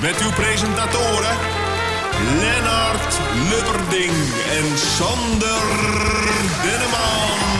Met uw presentatoren Lennart Lubberding en Sander Denneman.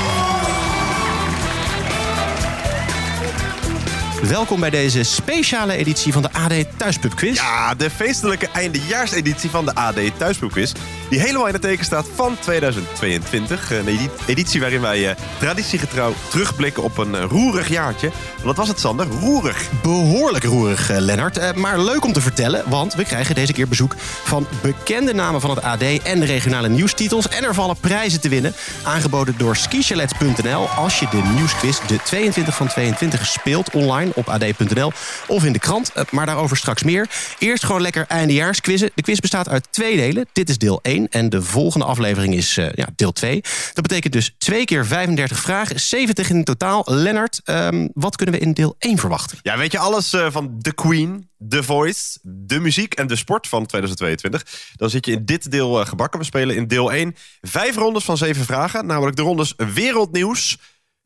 Welkom bij deze speciale editie van de AD Thuispub Quiz. Ja, de feestelijke eindejaarseditie van de AD Thuispubquiz. Die helemaal in het teken staat van 2022. Een edi- editie waarin wij eh, traditiegetrouw terugblikken op een eh, roerig jaartje. Wat was het, Sander? Roerig. Behoorlijk roerig, eh, Lennart. Eh, maar leuk om te vertellen, want we krijgen deze keer bezoek van bekende namen van het AD en de regionale nieuwstitels. En er vallen prijzen te winnen, aangeboden door skichalet.nl. Als je de nieuwsquiz de 22 van 22 speelt online op ad.nl of in de krant. Eh, Maar daarover straks meer. Eerst gewoon lekker eindejaarsquizzen. De quiz bestaat uit twee delen. Dit is deel 1 en de volgende aflevering is eh, ja, deel 2. Dat betekent dus twee keer 35 vragen, 70 in totaal. Lennart, ehm, wat kunnen we in deel 1 verwachten? Ja, weet je alles eh, van The Queen, The Voice, de muziek en de sport van 2022? Dan zit je in dit deel gebakken. We spelen in deel 1 vijf rondes van zeven vragen. Namelijk de rondes wereldnieuws,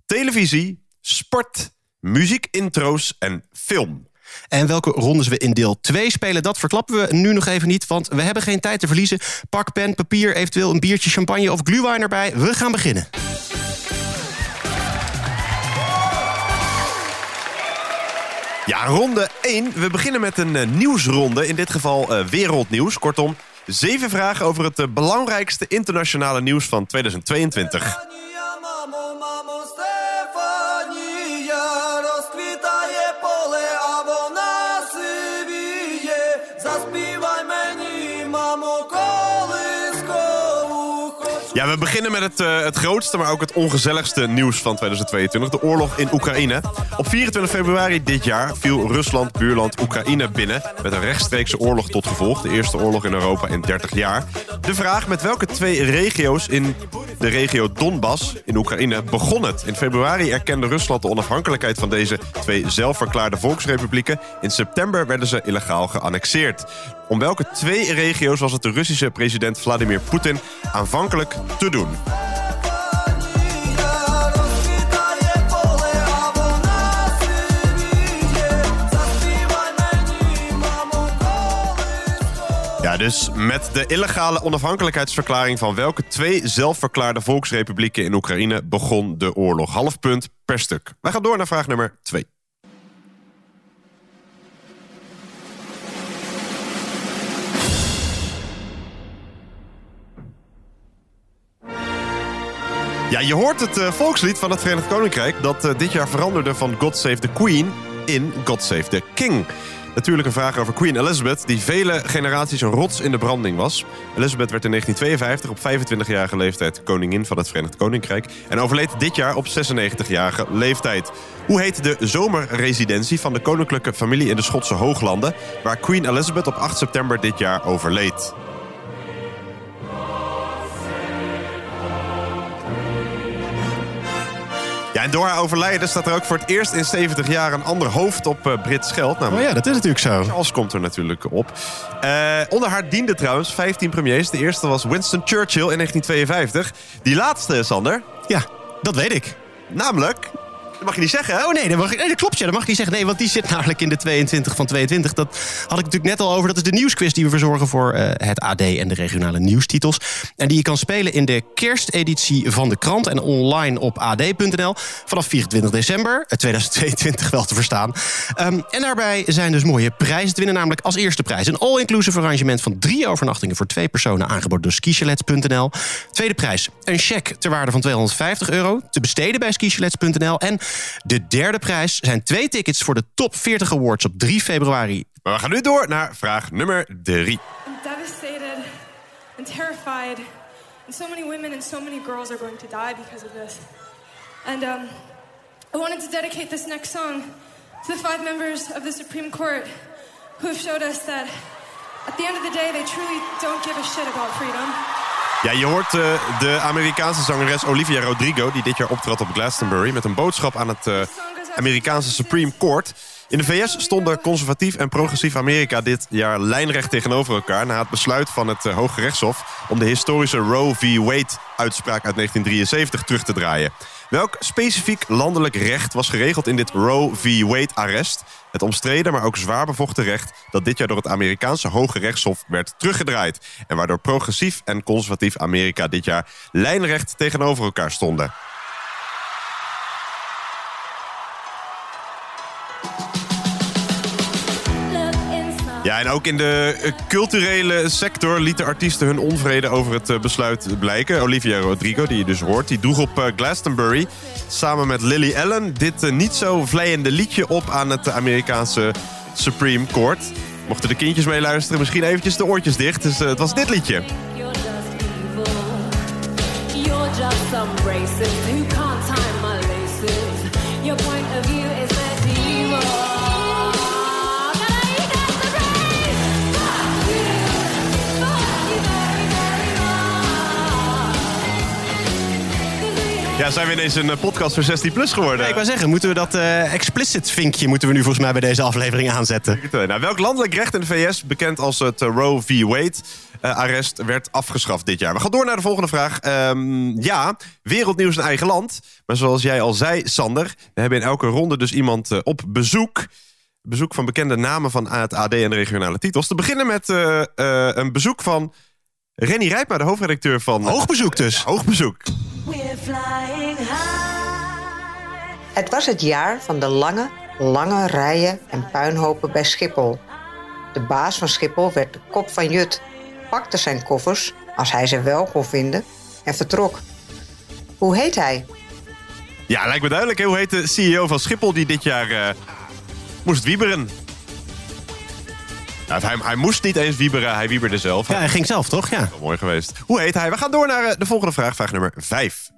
televisie, sport, muziekintro's en film. En welke rondes we in deel 2 spelen, dat verklappen we nu nog even niet. Want we hebben geen tijd te verliezen. Pak pen, papier, eventueel een biertje champagne of glühwein erbij. We gaan beginnen. Ja, ronde 1. We beginnen met een eh, nieuwsronde. In dit geval eh, wereldnieuws. Kortom, zeven vragen over het eh, belangrijkste internationale nieuws van 2022. Beginnen met het, eh, het grootste, maar ook het ongezelligste nieuws van 2022. De oorlog in Oekraïne. Op 24 februari dit jaar viel Rusland buurland Oekraïne binnen... met een rechtstreekse oorlog tot gevolg. De eerste oorlog in Europa in 30 jaar. De vraag met welke twee regio's in de regio Donbass in Oekraïne begon het. In februari erkende Rusland de onafhankelijkheid van deze twee zelfverklaarde volksrepublieken. In september werden ze illegaal geannexeerd. Om welke twee regio's was het de Russische president Vladimir Poetin aanvankelijk te doen? Ja, dus met de illegale onafhankelijkheidsverklaring van welke twee zelfverklaarde volksrepublieken in Oekraïne begon de oorlog. Half punt per stuk. Wij gaan door naar vraag nummer twee. Ja, je hoort het eh, volkslied van het Verenigd Koninkrijk... dat eh, dit jaar veranderde van God Save the Queen in God Save the King. Natuurlijk een vraag over Queen Elizabeth... die vele generaties een rots in de branding was. Elizabeth werd in 1952 op 25-jarige leeftijd koningin van het Verenigd Koninkrijk... en overleed dit jaar op 96-jarige leeftijd. Hoe heet de zomerresidentie van de koninklijke familie in de Schotse Hooglanden... waar Queen Elizabeth op 8 september dit jaar overleed? En door haar overlijden staat er ook voor het eerst in 70 jaar een ander hoofd op eh, Brits geld. Oh ja, dat is natuurlijk zo. Charles komt er natuurlijk op. Eh, onder haar dienden trouwens 15 premiers. De eerste was Winston Churchill in 1952. Die laatste, Sander, Ja, dat weet ik. namelijk... Dat mag je niet zeggen? Oh nee dat, mag, dat klopt ja, dat mag ik niet zeggen. Nee, want die zit namelijk in de 22 van 22. Dat had ik natuurlijk net al over. Dat is de nieuwsquiz die we verzorgen voor eh, het AD en de regionale nieuwstitels. En die je kan spelen in de kersteditie van de krant en online op ad.nl. Vanaf 24 december eh, 2022 wel te verstaan. Ehm, en daarbij zijn dus mooie prijzen te winnen. Namelijk als eerste prijs een all-inclusive arrangement van drie overnachtingen voor twee personen aangeboden door skichalets.nl. Tweede prijs een cheque ter waarde van 250 euro te besteden bij skichalets.nl. En de derde prijs zijn twee tickets voor de Top 40 Awards op 3 februari. Maar we gaan nu door naar vraag nummer 3. I'm devastated and terrified. And so many women and so many girls are going to die because of this. And um, I wanted to dedicate this next song to the five members of the Supreme Court who have showed us that At the end of the day, they truly don't give a shit about freedom. Ja, je hoort eh, de Amerikaanse zangeres Olivia Rodrigo... die dit jaar optrad op Glastonbury... met een boodschap aan het eh, Amerikaanse Supreme Court. In de VS stonden conservatief en progressief Amerika dit jaar lijnrecht tegenover elkaar... na het besluit van het eh, Hoge Rechtshof... om de historische Roe v. Wade-uitspraak uit 1973 terug te draaien. Welk specifiek landelijk recht was geregeld in dit Roe v. Wade-arrest? Het omstreden, maar ook zwaar bevochten recht... dat dit jaar door het Amerikaanse Hoge Rechtshof werd teruggedraaid... en waardoor progressief en conservatief Amerika dit jaar lijnrecht tegenover elkaar stonden. Ja, en ook in de eh, culturele sector lieten artiesten hun onvrede over het eh, besluit blijken. Olivia Rodrigo, die je dus hoort, die droeg op eh, Glastonbury samen met Lily Allen dit niet zo vleiende liedje op aan het Amerikaanse Supreme Court. Mochten de kindjes meeluisteren, misschien eventjes de oortjes dicht. Dus het was dit liedje. You're just evil. You're just some Ja, zijn we ineens een eh, podcast voor 16 plus geworden? Ik wou zeggen, moeten we dat eh, explicit vinkje moeten we nu volgens mij bij deze aflevering aanzetten? Nou, welk landelijk recht in de VS, bekend als het eh, Roe v. Wade-arrest, werd afgeschaft dit jaar? We gaan door naar de volgende vraag. Ehm, ja, wereldnieuws in eigen land. Maar zoals jij al zei, Sander, we hebben in elke ronde dus iemand eh, op bezoek. Bezoek van bekende namen van het AD en de regionale titels. Te beginnen met eh, eh, een bezoek van Renny Rijpma, de hoofdredacteur van... Hoogbezoek dus. Hoogbezoek. We're flying high. Het was het jaar van de lange, lange rijen en puinhopen bij Schiphol. De baas van Schiphol werd de kop van Jut, pakte zijn koffers, als hij ze wel kon vinden, en vertrok. Hoe heet hij? Ja, lijkt me duidelijk. Hè? Hoe heet de CEO van Schiphol die dit jaar eh, moest wieberen? Nou, hij, hij moest niet eens wieberen, hij wieberde zelf. Ja, hij ging zelf, toch? Ja. Wel mooi geweest. Hoe heet hij? We gaan door naar eh, de volgende vraag, vraag nummer 5.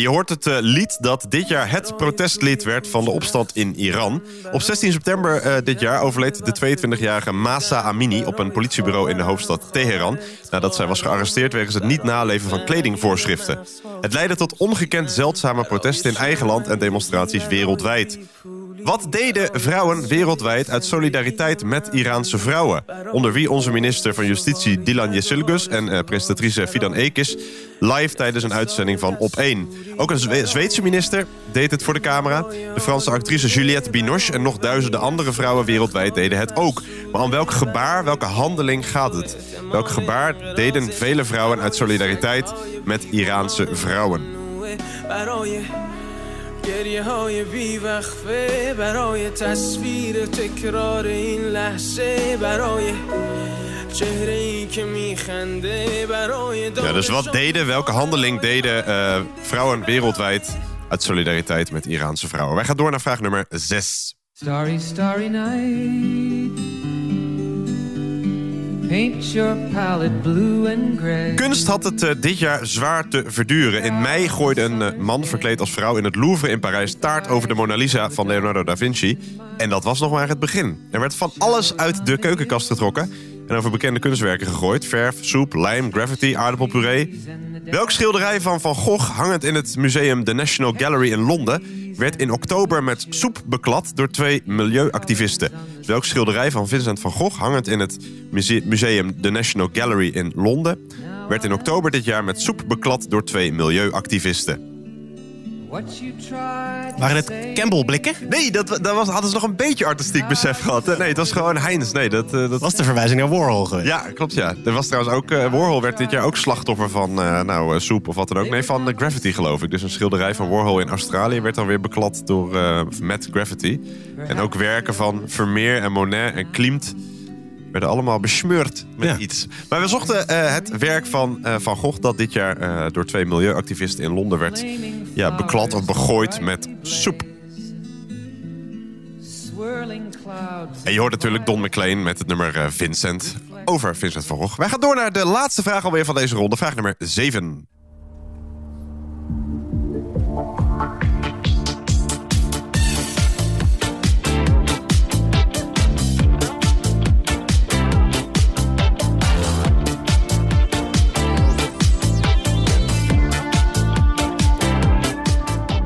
Je hoort het eh, lied dat dit jaar het protestlied werd van de opstand in Iran. Op 16 september eh, dit jaar overleed de 22-jarige Masa Amini op een politiebureau in de hoofdstad Teheran. Nadat zij was gearresteerd wegens het niet naleven van kledingvoorschriften. Het leidde tot ongekend zeldzame protesten in eigen land en demonstraties wereldwijd. Wat deden vrouwen wereldwijd uit solidariteit met Iraanse vrouwen? Onder wie onze minister van Justitie Dilan Yesilgus en eh, presentatrice Fidan Ekis live tijdens een uitzending van Op 1. Ook een Zwe- Zweedse minister deed het voor de camera. De Franse actrice Juliette Binoche en nog duizenden andere vrouwen wereldwijd deden het ook. Maar om welk gebaar, welke handeling gaat het? Welk gebaar deden vele vrouwen uit solidariteit met Iraanse vrouwen? برای گریه های بیوقفه برای تصویر تکرار این لحظه برای چهره ای که میخنده برای Ja, dus wat deden, welke handeling deden eh, vrouwen wereldwijd uit solidariteit met Iraanse vrouwen? Wij gaan door naar vraag nummer 6. Starry, starry night. Kunst had het eh, dit jaar zwaar te verduren. In mei gooide een eh, man verkleed als vrouw in het Louvre in Parijs taart over de Mona Lisa van Leonardo da Vinci. En dat was nog maar het begin. Er werd van alles uit de keukenkast getrokken en over bekende kunstwerken gegooid. Verf, soep, lijm, graffiti, aardappelpuree. Welk schilderij van Van Gogh, hangend in het museum The National Gallery in Londen... werd in oktober met soep beklad door twee milieuactivisten? Dus welk schilderij van Vincent van Gogh, hangend in het muse- museum The National Gallery in Londen... werd in oktober dit jaar met soep beklad door twee milieuactivisten? Waren het Campbell-blikken? Nee, dat, dat was, hadden ze nog een beetje artistiek besef gehad. Nee, het was gewoon Heinz. Nee, dat, eh, dat Was de verwijzing naar Warhol geweest? Ja, klopt ja. Er was trouwens ook, eh, Warhol werd dit jaar ook slachtoffer van eh, nou, eh, soep of wat dan ook. Nee, van eh, graffiti geloof ik. Dus een schilderij van Warhol in Australië werd dan weer beklad door eh met graffiti. En ook werken van Vermeer en Monet en Klimt werden allemaal besmeurd met Ja. iets. Maar we zochten eh, het werk van eh, Van Gogh dat dit jaar eh, door twee milieuactivisten in Londen werd ja, beklad of begooid met soep. Swirling and clouds. En je hoort natuurlijk Don McLean met het nummer Vincent over Vincent van Gogh. Wij gaan door naar de laatste vraag alweer van deze ronde. Vraag nummer 7.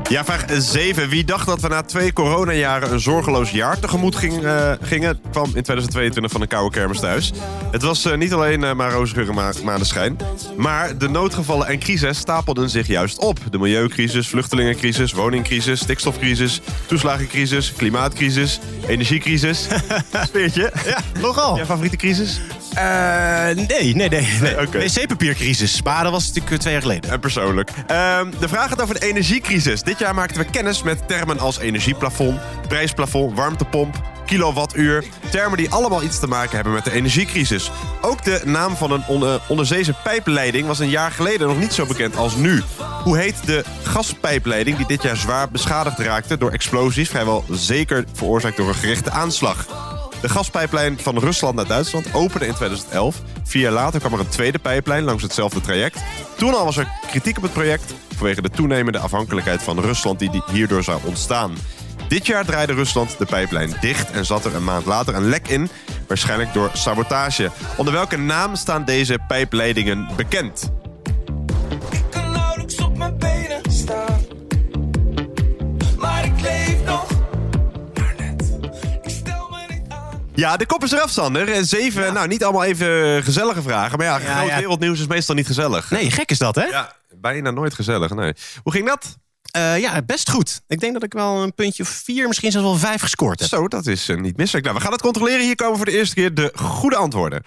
Ja, vraag 7. Wie dacht dat we na twee coronajaren een zorgeloos jaar tegemoet ging, eh, gingen... kwam in 2022 van een koude kermis thuis. Het was eh, niet alleen eh, maar roze geur en ma maneschijn... maar de noodgevallen en crisis stapelden zich juist op. De milieucrisis, vluchtelingencrisis, woningcrisis, stikstofcrisis... toeslagencrisis, klimaatcrisis, energiecrisis. Speertje? Ja, nogal. Jouw favoriete crisis? Eh, nee, nee, nee. nee. Oké. Wc-papiercrisis. Maar dat was natuurlijk eh, twee jaar geleden. En persoonlijk. Ehm, de vraag gaat over de energiecrisis. Dit jaar maakten we kennis met termen als energieplafond, prijsplafond, warmtepomp, kilowattuur. Termen die allemaal iets te maken hebben met de energiecrisis. Ook de naam van een on- eh, onderzeese pijpleiding was een jaar geleden nog niet zo bekend als nu. Hoe heet de gaspijpleiding die dit jaar zwaar beschadigd raakte door explosies, vrijwel zeker veroorzaakt door een gerichte aanslag? De gaspijplijn van Rusland naar Duitsland opende in 2011. Vier jaar later kwam er een tweede pijplijn langs hetzelfde traject. Toen al was er kritiek op het project vanwege de toenemende afhankelijkheid van Rusland die hierdoor zou ontstaan. Dit jaar draaide Rusland de pijplijn dicht en zat er een maand later een lek in, waarschijnlijk door sabotage. Onder welke naam staan deze pijpleidingen bekend? Ja, de kop is eraf, Sander. En Zeven, nou niet allemaal even gezellige vragen. Maar ja, groot wereldnieuws is meestal niet gezellig. Nee, gek is dat, hè? Ja, bijna nooit gezellig, nee. Hoe ging dat? Eh, ja, best goed. Ik denk dat ik wel een puntje of vier, misschien zelfs wel vijf gescoord heb. Zo, dat is eh, niet misselijk. Nou, we gaan het controleren. Hier komen voor de eerste keer de goede antwoorden.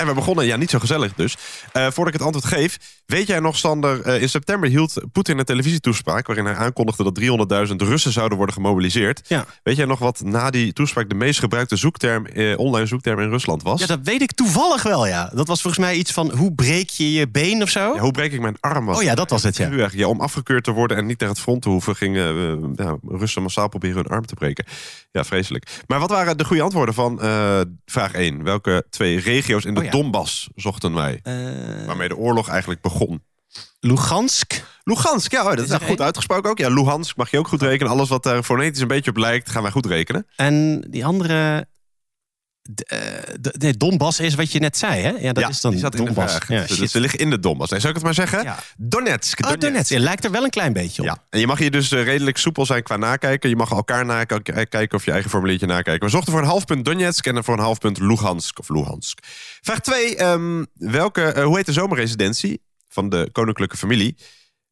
En we begonnen, ja, niet zo gezellig dus. Eh, voordat ik het antwoord geef, weet jij nog, Sander... eh, in september hield Poetin een televisietoespraak... waarin hij aankondigde dat 300.000 Russen zouden worden gemobiliseerd. Ja. Weet jij nog wat na die toespraak de meest gebruikte zoekterm, eh, online zoekterm in Rusland was? Ja, dat weet ik toevallig wel, ja. Dat was volgens mij iets van, hoe breek je je been of zo? Ja, hoe breek ik mijn arm? Was Oh ja, dat was het, ja. Ja, om afgekeurd te worden en niet naar het front te hoeven... gingen ja, Russen massaal proberen hun arm te breken. Ja, vreselijk. Maar wat waren de goede antwoorden van vraag 1? Welke twee regio's in de Oh ja. Donbass zochten wij? Eh, Waarmee de oorlog eigenlijk begon. Lugansk. Lugansk, ja, oh, dat is, echt goed uitgesproken ook. Ja, Luhansk mag je ook goed rekenen. Alles wat daar fonetisch een beetje op lijkt, gaan wij goed rekenen. En die andere... d- eh, nee, Donbass is wat je net zei, hè? Ja, dat ja, is dan die zat in de Donbass. Ja, dus ze liggen in de Donbass. Nee, zou ik het maar zeggen? Ja. Donetsk. Oh, Donetsk. Lijkt er wel een klein beetje op. Ja, en je mag hier dus eh, redelijk soepel zijn qua nakijken. Je mag elkaar nakijken kijken of je eigen formuliertje nakijken. We zochten voor een half punt Donetsk en voor een half punt Lugansk of Luhansk. Vraag 2. welke, eh, hoe heet de zomerresidentie van de koninklijke familie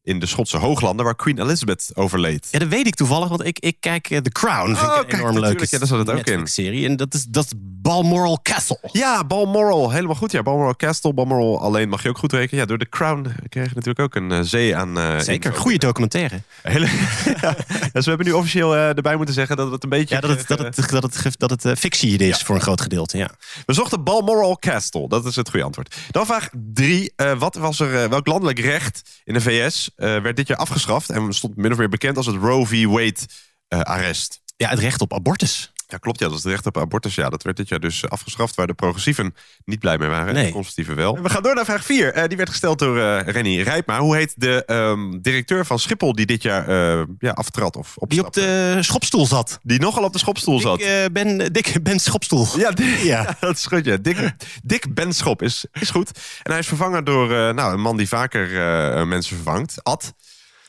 in de Schotse Hooglanden waar Queen Elizabeth overleed? Ja, dat weet ik toevallig, want ik, ik kijk eh, The Crown. Vind Oh, ik kijk, enorm natuurlijk. Ja, daar zat het ook in. serie En dat is, dat is Balmoral Castle. Ja, Balmoral. Helemaal goed. Ja, Balmoral Castle. Balmoral alleen mag je ook goed rekenen. Ja, door de Crown kreeg je natuurlijk ook een eh, zee aan... eh, Zeker, goede documentaire. Hele, ja, dus we hebben nu officieel erbij moeten zeggen dat het een beetje... Ja, dat het, dat het, dat het, dat het fictie is voor een groot gedeelte. Ja. We zochten Balmoral Castle. Dat is het goede antwoord. Dan vraag drie. Wat was er, welk landelijk recht in de VS werd dit jaar afgeschaft... en stond min of meer bekend als het Roe v. Wade eh, arrest? ja, het recht op abortus. Ja, klopt. Ja, dat is het recht op abortus. Ja, dat werd dit jaar dus eh, afgeschaft... waar de progressieven niet blij mee waren. Nee. De conservatieven wel. We gaan door naar vraag 4. die werd gesteld door eh Renny Rijpma. Hoe heet de ehm, directeur van Schiphol... die dit jaar eh, ja, aftrad of Die op opstapte? de schopstoel zat. Die nogal op de schopstoel zat. Ik eh, ben Dick Ben Schopstoel. Ja, Dick, Ja. ja. dat is goed. Ja. Dick, Dick Benschop is, is goed. En hij is vervangen door eh, nou, een man die vaker eh, mensen vervangt. Ad.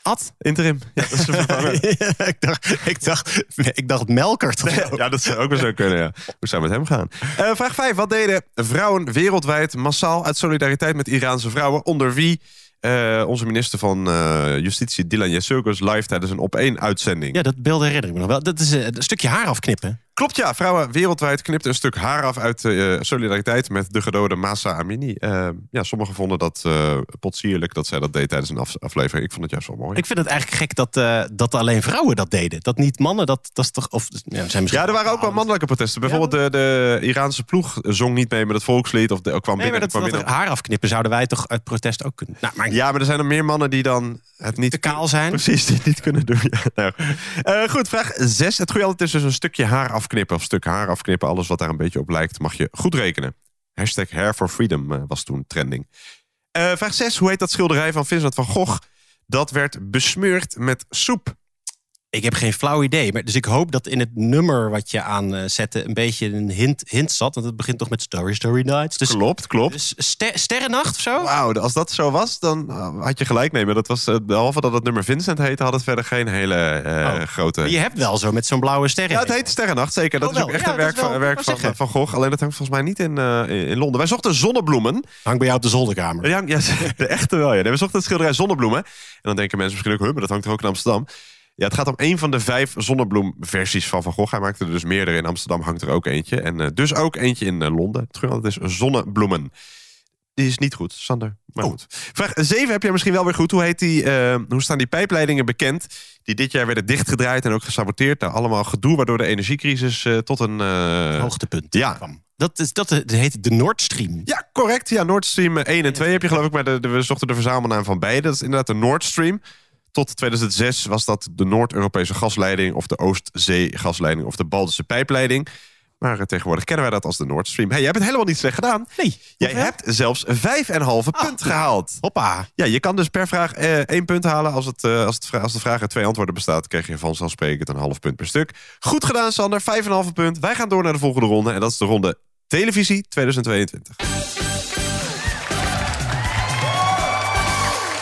Ad? Interim. Ja, dat is vervanger. ik, dacht, ik, dacht, ik dacht Melkert. ja, dat zou ook wel zo kunnen. Ja. Hoe zou het met hem gaan? Eh, vraag 5. Wat deden vrouwen wereldwijd massaal uit solidariteit met Iraanse vrouwen? Onder wie eh, onze minister van eh, Justitie Dylan Yesurgos live tijdens een op één uitzending? Ja, dat beeld herinner ik me nog wel. Dat is een stukje haar afknippen. Klopt, ja. Vrouwen wereldwijd knipten een stuk haar af uit eh, solidariteit met de gedode Masa Amini. Eh, ja, sommigen vonden dat eh potsierlijk dat zij dat deed tijdens een af- aflevering. Ik vond het juist wel mooi. Ik vind het eigenlijk gek dat, eh, dat alleen vrouwen dat deden. Dat niet mannen, dat, dat is toch... Of, ja, zijn misschien Ja, er waren ook wel mannelijke protesten. Bijvoorbeeld de, de Iraanse ploeg zong niet mee met het volkslied. Of de, kwam Nee, binnen, maar dat, kwam dat binnen. haar afknippen zouden wij toch uit protest ook kunnen. Nou, maar Ja, maar er zijn er meer mannen die dan het niet... te kaal zijn. Precies, die het niet kunnen doen. Ja, nou. Goed, vraag 6. Het goede altijd is dus een stukje haar afknippen. Of stuk haar afknippen. Alles wat daar een beetje op lijkt, mag je goed rekenen. Hashtag Hair for Freedom eh, was toen trending. Eh, vraag 6. Hoe heet dat schilderij van Vincent van Gogh? Dat werd besmeurd met soep. Ik heb geen flauw idee. Maar, dus ik hoop dat in het nummer wat je aanzette een beetje een hint, hint zat. Want het begint toch met Story Story Nights. Dus, Klopt, klopt. dus ster- Sterrennacht of zo? Wauw, als dat zo was, dan eh, had je gelijk. Nee, maar dat was, eh, behalve dat het nummer Vincent heette, had het verder geen hele eh, Oh. grote... Je hebt wel zo met zo'n blauwe sterren. Ja, het heet Sterrennacht, zeker. Dat Oh, is ook echt Ja, een werk, wel- van, werk van, van Gogh. Alleen dat hangt volgens mij niet in, eh, in Londen. Wij zochten zonnebloemen. Hangt bij jou op de zolderkamer. Ja, ja, de echte wel, ja. We zochten het schilderij zonnebloemen. En dan denken mensen misschien ook, huh, maar dat hangt er ook in Amsterdam. Ja, het gaat om een van de vijf zonnebloemversies van Van Gogh. Hij maakte er dus meerdere. In Amsterdam hangt er ook eentje. En eh, dus ook eentje in eh, Londen. Het geur is zonnebloemen. Die is niet goed, Sander. Maar Oh. goed. Vraag 7 heb je misschien wel weer goed. Hoe, heet die, eh, hoe staan die pijpleidingen bekend? Die dit jaar werden dichtgedraaid en ook gesaboteerd. Nou, allemaal gedoe, waardoor de energiecrisis tot een... Hoogtepunt ja. kwam. Dat, is, dat, dat heet de Nord Stream. ja, correct. Ja, Nord Stream 1 en 2 heb je geloof ik. Maar de, de, we zochten de verzamelnaam van beide. Dat is inderdaad de Nord Stream. Tot 2006 was dat de Noord-Europese gasleiding... of de Oostzee-gasleiding of de Baltische pijpleiding. Maar eh, tegenwoordig kennen wij dat als de Nord Stream. Hey, jij hebt het helemaal niet slecht gedaan. Nee. Jij hebt zelfs 5,5 punt gehaald. Hoppa. Ja, je kan dus per vraag eh, één punt halen. Als, het, eh, als, het, als de vraag uit twee antwoorden bestaat... krijg je vanzelfsprekend een half punt per stuk. Goed gedaan, Sander. 5,5 punt. Wij gaan door naar de volgende ronde. En dat is de ronde Televisie 2022.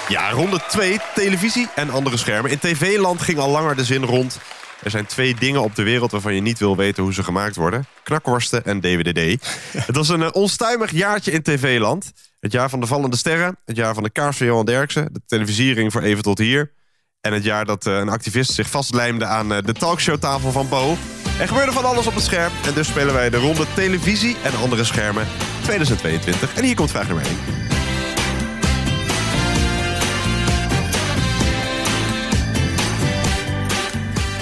Ja, ronde 2, televisie en andere schermen. In tv-land ging al langer de zin rond. Er zijn twee dingen op de wereld waarvan je niet wil weten hoe ze gemaakt worden. Knakworsten en DWDD. Het was een eh, onstuimig jaartje in tv-land. Het jaar van de vallende sterren. Het jaar van de kaars van Johan Derksen. De televisiering voor even tot hier. En het jaar dat eh, een activist zich vastlijmde aan eh, de talkshowtafel van Bo. Er gebeurde van alles op het scherm. En dus spelen wij de ronde televisie en andere schermen 2022. En hier komt vraag nummer 1.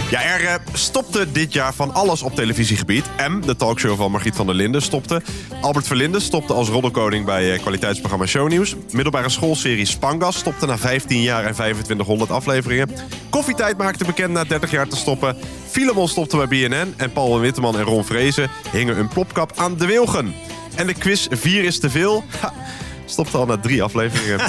Ja, er stopte dit jaar van alles op televisiegebied. M, de talkshow van Margriet van der Linden, stopte. Albert Verlinde stopte als roddelkoning bij eh, kwaliteitsprogramma Shownieuws. Middelbare schoolserie Spangas stopte na 15 jaar en 2500 afleveringen. Koffietijd maakte bekend na 30 jaar te stoppen. Filemon stopte bij BNN. En Paul Witteman en Ron Vrezen hingen een plopkap aan de wilgen. En de quiz 4 is te veel. Ha, stopte al na drie afleveringen.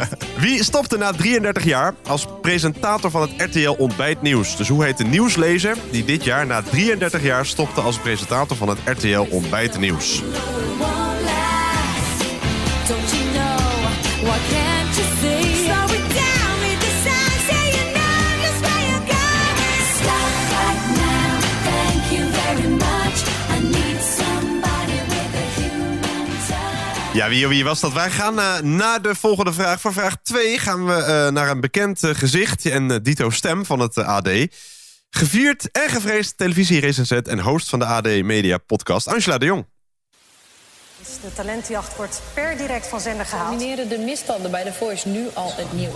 Wie stopte na 33 jaar als presentator van het RTL Ontbijtnieuws? Dus hoe heet de nieuwslezer die dit jaar na 33 jaar stopte als presentator van het RTL Ontbijtnieuws? Ja, wie, wie was dat? Wij gaan eh, naar de volgende vraag. Voor vraag 2 gaan we eh, naar een bekend eh, gezicht en dito stem van het AD. Gevierd en gevreesd televisierecensent en host van de AD Media podcast, Angela de Jong. De talentenjacht wordt per direct van zender gehaald. Domineren de misstanden bij The Voice nu al het nieuws?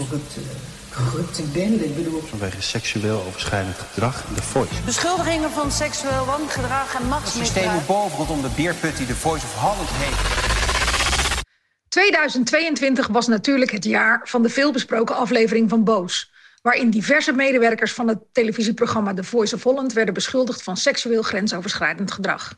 corrupte bende, ik bedoel... Vanwege seksueel overschrijdend gedrag in de Voice. Beschuldigingen van seksueel wangedrag en machtsmisbruik. boven rondom de beerput die de Voice of Holland heet. 2022 was natuurlijk het jaar van de veelbesproken aflevering van Boos. Waarin diverse medewerkers van het televisieprogramma The Voice of Holland werden beschuldigd van seksueel grensoverschrijdend gedrag.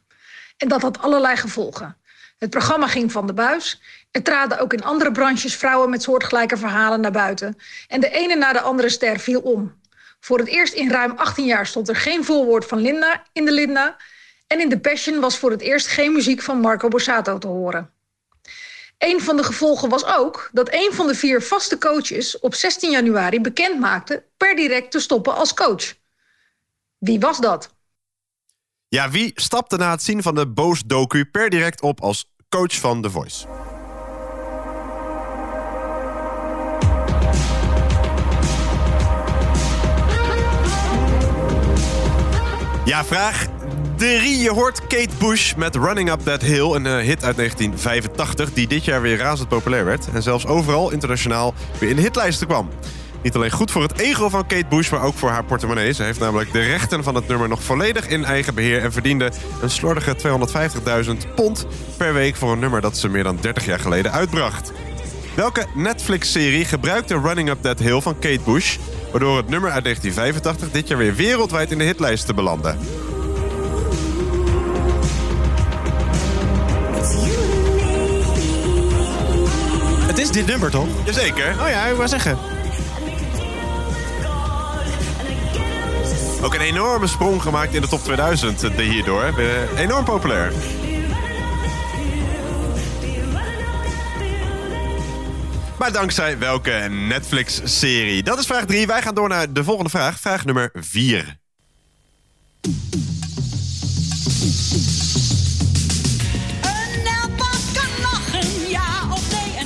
En dat had allerlei gevolgen. Het programma ging van de buis. Er traden ook in andere branches vrouwen met soortgelijke verhalen naar buiten. En de ene na de andere ster viel om. Voor het eerst in ruim 18 jaar stond er geen voorwoord van Linda in de Linda. En in The Passion was voor het eerst geen muziek van Marco Borsato te horen. Een van de gevolgen was ook dat een van de vier vaste coaches op 16 januari bekend maakte per direct te stoppen als coach. Wie was dat? Ja, wie stapte na het zien van de Boos-docu per direct op als coach van The Voice? Ja, vraag 3. Je hoort Kate Bush met Running Up That Hill, een eh, hit uit 1985... die dit jaar weer razend populair werd... en zelfs overal internationaal weer in de hitlijsten kwam. Niet alleen goed voor het ego van Kate Bush, maar ook voor haar portemonnee. Ze heeft namelijk de rechten van het nummer nog volledig in eigen beheer... en verdiende een slordige 250.000 pond per week... voor een nummer dat ze meer dan 30 jaar geleden uitbracht. Welke Netflix-serie gebruikte Running Up That Hill van Kate Bush... waardoor het nummer uit 1985 dit jaar weer wereldwijd in de hitlijsten belandde? Dit nummer, toch? Jazeker. Oh ja, ik wou zeggen. Ook een enorme sprong gemaakt in de top 2000 eh, hierdoor. Eh, Enorm populair. Maar dankzij welke Netflix-serie? Dat is vraag 3. Wij gaan door naar de volgende vraag. Vraag nummer 4.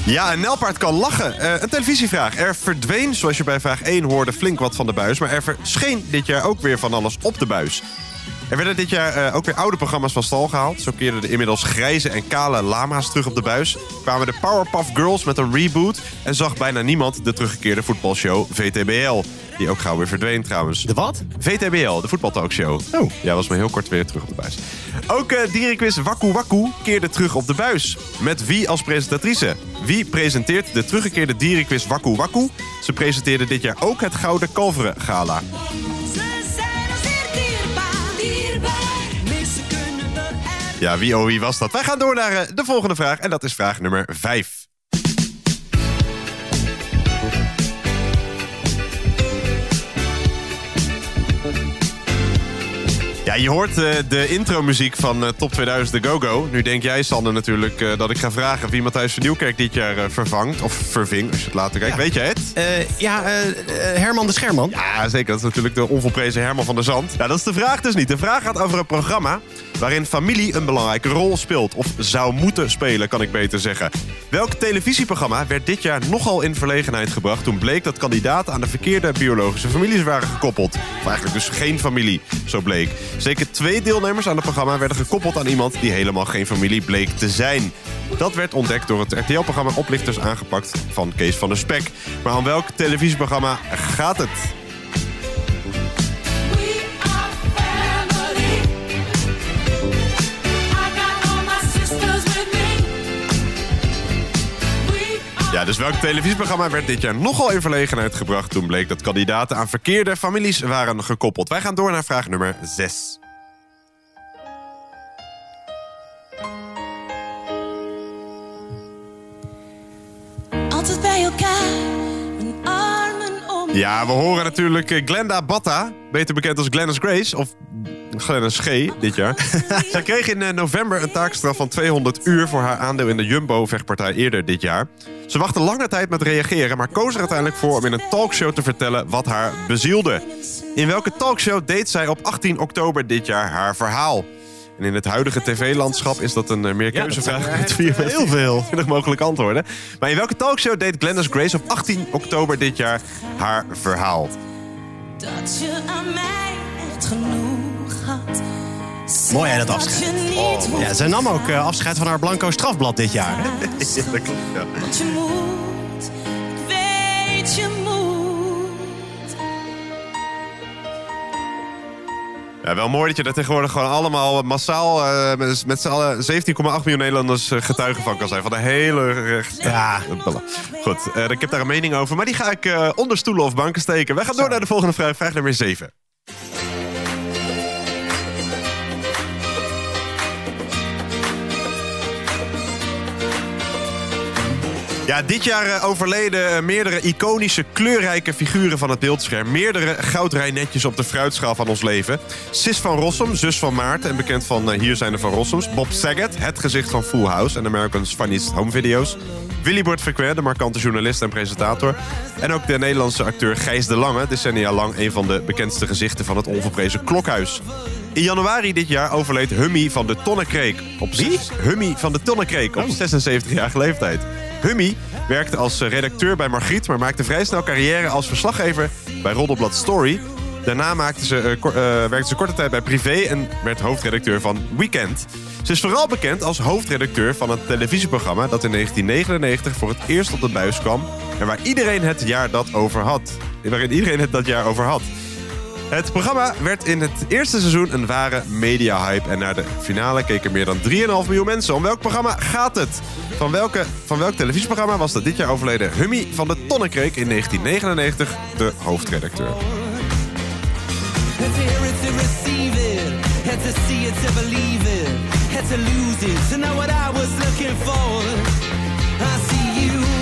Ja, een nelpaard kan lachen. Eh, een televisievraag. Er verdween, zoals je bij vraag 1 hoorde, flink wat van de buis. Maar er verscheen dit jaar ook weer van alles op de buis. Er werden dit jaar eh, ook weer oude programma's van stal gehaald. Zo keerden de inmiddels grijze en kale lama's terug op de buis. Kwamen de Powerpuff Girls met een reboot. En zag bijna niemand de teruggekeerde voetbalshow VTBL. Die ook gauw weer verdween trouwens. De wat? VTBL, de voetbaltalkshow. Oh. Ja, was maar heel kort weer terug op de buis. Ook uh, dierenquiz Waku Waku keerde terug op de buis. Met wie als presentatrice? Wie presenteert de teruggekeerde dierenquiz Waku Waku? Ze presenteerde dit jaar ook het Gouden Kalveren Gala. Ja, wie oh wie was dat? Wij gaan door naar eh, de volgende vraag en dat is vraag nummer 5. Ja, je hoort uh, de intromuziek van uh, Top 2000 de Go-Go. Nu denk jij, Sander, natuurlijk uh, dat ik ga vragen wie Matthijs van Nieuwkerk dit jaar vervangt. Of verving, als je het later kijkt. Ja. Weet je het? ja, Herman de Scherman. Ja, zeker. Dat is natuurlijk de onvolprezen Herman van der Zand. Ja, dat is de vraag dus niet. De vraag gaat over een programma waarin familie een belangrijke rol speelt. Of zou moeten spelen, kan ik beter zeggen. Welk televisieprogramma werd dit jaar nogal in verlegenheid gebracht... toen bleek dat kandidaten aan de verkeerde biologische families waren gekoppeld? Of eigenlijk dus geen familie, zo bleek. Zeker twee deelnemers aan het programma werden gekoppeld aan iemand... die helemaal geen familie bleek te zijn. Dat werd ontdekt door het RTL-programma Oplichters aangepakt van Kees van der Spek. Maar aan welk televisieprogramma gaat het? Ja, dus welk televisieprogramma werd dit jaar nogal in verlegenheid gebracht... toen bleek dat kandidaten aan verkeerde families waren gekoppeld? Wij gaan door naar vraag nummer 6. Altijd bij elkaar, mijn armen om. Ja, we horen natuurlijk eh, Glenda Batta, beter bekend als Glennis Grace... of Glennis G dit jaar. Zij kreeg in eh, november een taakstraf van 200 uur... voor haar aandeel in de Jumbo-vechtpartij eerder dit jaar. Ze wachtte lange tijd met reageren... maar koos er uiteindelijk voor om in een talkshow te vertellen wat haar bezielde. In welke talkshow deed zij op 18 oktober dit jaar haar verhaal? En in het huidige tv-landschap is dat een uh, meerkeuzevraag Ja, met vier heel veel. 20 mogelijke antwoorden. Maar in welke talkshow deed Glennis Grace op 18 oktober dit jaar haar verhaal? Dat je aan mij echt genoeg Mooi hè, dat afscheid. niet Ja, ze nam ook eh, afscheid van haar blanco strafblad dit jaar. Ja, dat klopt, ja. Want je moet, ik weet je moet. Ja, wel mooi dat je daar tegenwoordig gewoon allemaal massaal eh, met, met z'n allen 17,8 miljoen Nederlanders eh, getuigen van kan zijn. Van de hele recht. Ja. Goed, eh, ik heb daar een mening over, maar die ga ik eh, onder stoelen of banken steken. Wij gaan door naar de volgende vraag, vraag nummer 7. Ja, dit jaar eh, overleden eh, meerdere iconische, kleurrijke figuren van het beeldscherm. Meerdere goudrijnetjes op de fruitschaal van ons leven. Sis van Rossum, zus van Maarten en bekend van eh, Hier zijn de Van Rossums. Bob Saget, het gezicht van Full House en American's Funniest Home Video's. Willy Bord Frequent, de markante journalist en presentator. En ook de Nederlandse acteur Gijs de Lange, decennia lang een van de bekendste gezichten van het onverprezen Klokhuis. In januari dit jaar overleed Hummy van de Tonnekreek. Op Wie? Hummy van de Tonnekreek op 76-jarige leeftijd. Hummy werkte als eh, redacteur bij Margriet, maar maakte vrij snel carrière als verslaggever bij Roddelblad Story. Daarna maakte ze, eh, eh, werkte ze korte tijd bij Privé en werd hoofdredacteur van Weekend. Ze is vooral bekend als hoofdredacteur van een televisieprogramma dat in 1999 voor het eerst op de buis kwam en waar iedereen het jaar dat over had. Waarin iedereen het dat jaar over had. Het programma werd in het eerste seizoen een ware media-hype. En naar de finale keken meer dan 3,5 miljoen mensen. Om welk programma gaat het? Van, welke, van welk televisieprogramma was de dit jaar overleden Hummy van de Tonnekreek in 1999 de hoofdredacteur?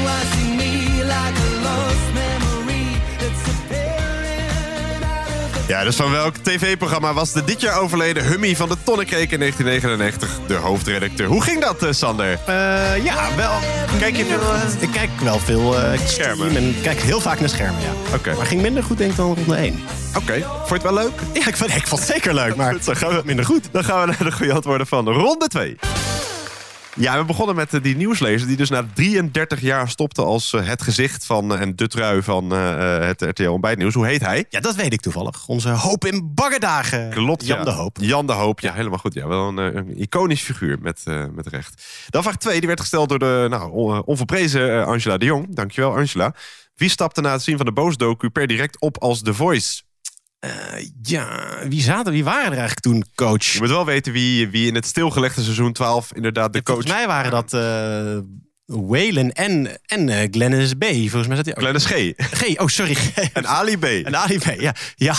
I see me like a lost memory Ja, dus van welk tv-programma was de dit jaar overleden Hummy van de Tonnekreek in 1999 de hoofdredacteur? Hoe ging dat, eh, Sander? Eh, ja, wel. Kijk je veel, eh, ik kijk wel veel eh schermen. En ik kijk heel vaak naar schermen, ja. Oké. Maar ging minder goed denk ik dan ronde 1. Oké, vond je het wel leuk? Ja, ik vond, ik vond het zeker leuk, maar dan gaan we minder goed. Dan gaan we naar de goede antwoorden van ronde 2. Ja, we begonnen met eh, die nieuwslezer die dus na 33 jaar stopte als eh, het gezicht van eh, en de trui van het RTL Ontbijtnieuws. Hoe heet hij? Ja, dat weet ik toevallig. Onze hoop in baggerdagen. Klopt, Jan ja. de Hoop. Jan de Hoop, ja, helemaal goed. Ja, wel een, een iconisch figuur met, met recht. Dan vraag 2, die werd gesteld door de nou, on- onverprezen Angela de Jong. Dankjewel, Angela. Wie stapte na het zien van de Boos-docu per direct op als The Voice? Eh, ja, wie, zaten, wie waren er eigenlijk toen coach? Je moet wel weten wie, wie in het stilgelegde seizoen 12 inderdaad de coach... Volgens mij waren dat eh Whalen en, en eh, Glennis B. Volgens mij zat hij ook. Glennis G. G, oh sorry. En Ali B. En Ali B, ja. ja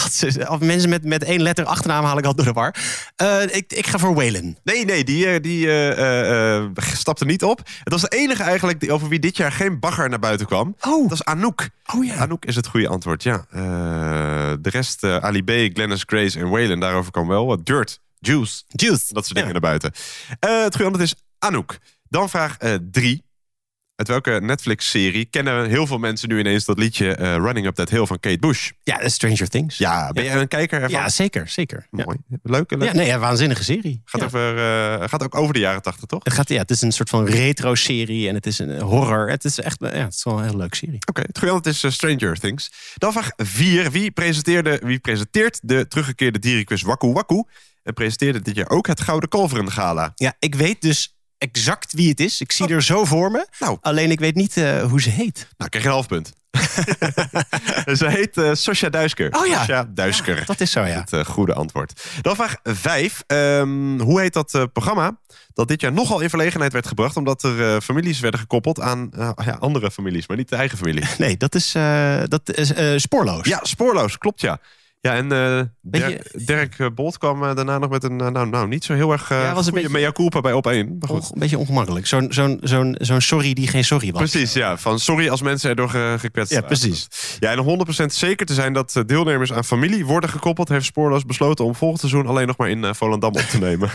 of mensen met, met één letter achternaam haal ik al door de war. Eh, ik, ik ga voor Whalen. Nee, nee, die, eh, die stapte niet op. Het was de enige eigenlijk die, over wie dit jaar geen bagger naar buiten kwam. Oh. Dat is Anouk. Oh ja. Anouk is het goede antwoord, ja. De rest, Ali B, Glennis Grace en Waylon, daarover kwam wel wat dirt, juice. Juice. Dat soort dingen Ja. naar buiten. Het goede antwoord is Anouk. Dan vraag eh, drie. Uit welke Netflix-serie kennen heel veel mensen nu ineens dat liedje eh, Running Up That Hill van Kate Bush? Ja, Stranger Things. Ja, ben jij een kijker ervan? Ja, zeker, zeker. Ja. Mooi. Leuk, leuk. Ja, nee, ja, waanzinnige serie. Gaat, Ja. over, eh, gaat ook over de jaren tachtig, toch? Het, gaat, ja, het is een soort van retro-serie en het is een horror. Het is echt ja, het is wel een heel leuke serie. Oké, het goede antwoord is eh, Stranger Things. Dan vraag 4. Wie, presenteerde, wie presenteert de teruggekeerde dierenquiz Waku Waku? En presenteerde dit jaar ook het Gouden Kalveren Gala? Ja, ik weet dus exact wie het is. Ik zie er zo voor me. Nou. Alleen ik weet niet eh, hoe ze heet. Nou, krijg je een half punt. Ze heet eh Sosja Duisker. Oh ja. Sosja Duisker. Dat is zo, ja. Het eh, goede antwoord. Dan vraag 5. hoe heet dat programma dat dit jaar nogal in verlegenheid werd gebracht... omdat er families werden gekoppeld aan ja, andere families, maar niet de eigen familie? Nee, dat is, dat is spoorloos. Ja, spoorloos, klopt ja. Ja, en Beetje- Dirk, Dirk eh, Bolt kwam eh, daarna nog met een, nou, nou niet zo heel erg uh, Ja, was een beetje- mea culpa bij op één. Een beetje ongemakkelijk. Zo'n zo'n zo'n zo'n sorry die geen sorry was. Precies, ja. Van sorry als mensen erdoor ge gekwetst Ja, waren. precies. Ja, en om 100% zeker te zijn dat deelnemers aan familie worden gekoppeld... heeft Spoorloos besloten om volgend seizoen alleen nog maar in Volendam op te nemen.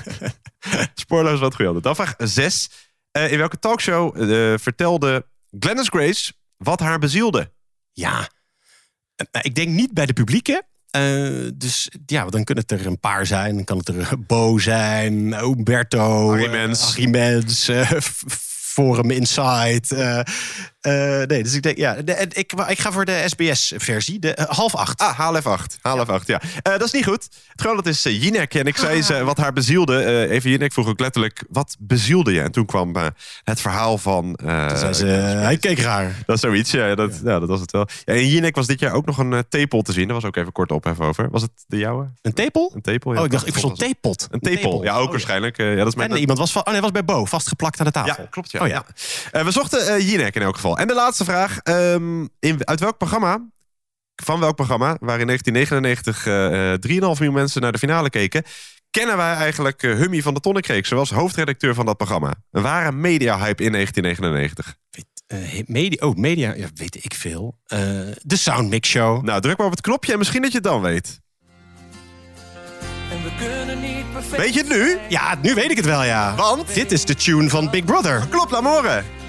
Spoorloos wat antwoord. Dan vraag 6. in welke talkshow vertelde Glennis Grace wat haar bezielde? Ja. Ik denk niet bij de publieke. Eh, dus ja, dan kunnen het er een paar zijn. Dan kan het er Bo zijn, Umberto, Harry Mens. Harry Mens, eh, F- Forum Insight. eh, nee, dus ik denk, ja, de- ik, ik ga voor de SBS-versie, de eh, half acht. Ah, HLF8. HLF8, ja. Eh, dat is niet goed. Het gewoon dat is Jinek. En ik zei Ah. ze wat haar bezielde. Eh, even Jinek vroeg ook letterlijk, wat bezielde je? En toen kwam eh, het verhaal van... eh, Toen zei ze, eh, hij keek raar. Dat is zoiets, ja. Dat, ja. dat was het wel. Ja, en Jinek was dit jaar ook nog een tepel te zien. Daar was ook even kort ophef over. Was het de jouwe? Een tepel? Een tepel, ja. Oh, ik dacht, ik verstond theepot. Een tepel, ja, ook Oh, waarschijnlijk. Eh, ja, dat is mijn, En iemand was, van, oh nee, was bij Bo, vastgeplakt aan de tafel. ja, klopt. Ja. Oh ja. Eh, we zochten eh Jinek in elk geval. En de laatste vraag. ehm, in, uit welk programma, van welk programma, waar in 1999 eh, eh, 3,5 miljoen mensen naar de finale keken, kennen wij eigenlijk eh, Hummy van de Tonnekreek? Ze was hoofdredacteur van dat programma. Een ware media-hype in 1999. Eh, media, oh, media, ja, weet ik veel. Eh, de Soundmix Show. Nou, druk maar op het knopje en misschien dat je het dan weet. En we kunnen niet perfect Weet je het nu? Ja, nu weet ik het wel, ja. Want? Dit is de tune van Big Brother. Klopt, laat me horen.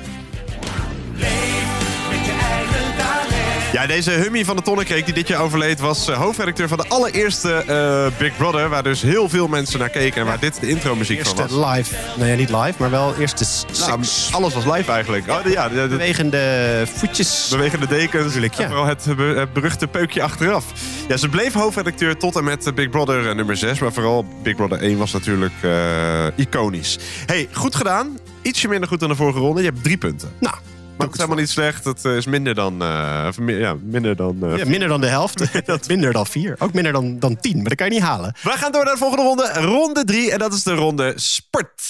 Ja, deze Hummy van de Tonnekreek die dit jaar overleed... was eh, hoofdredacteur van de allereerste eh, Big Brother... waar dus heel veel mensen naar keken en waar dit de intro-muziek van was. Eerste live. Nou ja, niet live, maar wel eerste Nou, alles was live eigenlijk. Oh, ja, de, de, Bewegende voetjes. bewegende dekens. Natuurlijk, ja. En vooral het, be- het beruchte peukje achteraf. Ja, ze bleef hoofdredacteur tot en met eh, Big Brother eh, nummer 6. Maar vooral Big Brother 1 was natuurlijk eh, iconisch. hey, goed gedaan. Ietsje minder goed dan de vorige ronde. Je hebt drie punten. Nou, Maar het is helemaal niet slecht. Het eh, is minder dan... eh, ja, minder dan... eh, ja, minder dan de helft. minder dan vier. Ook minder dan, dan tien, maar dat kan je niet halen. We gaan door naar de volgende ronde. Ronde 3. En dat is de ronde sport.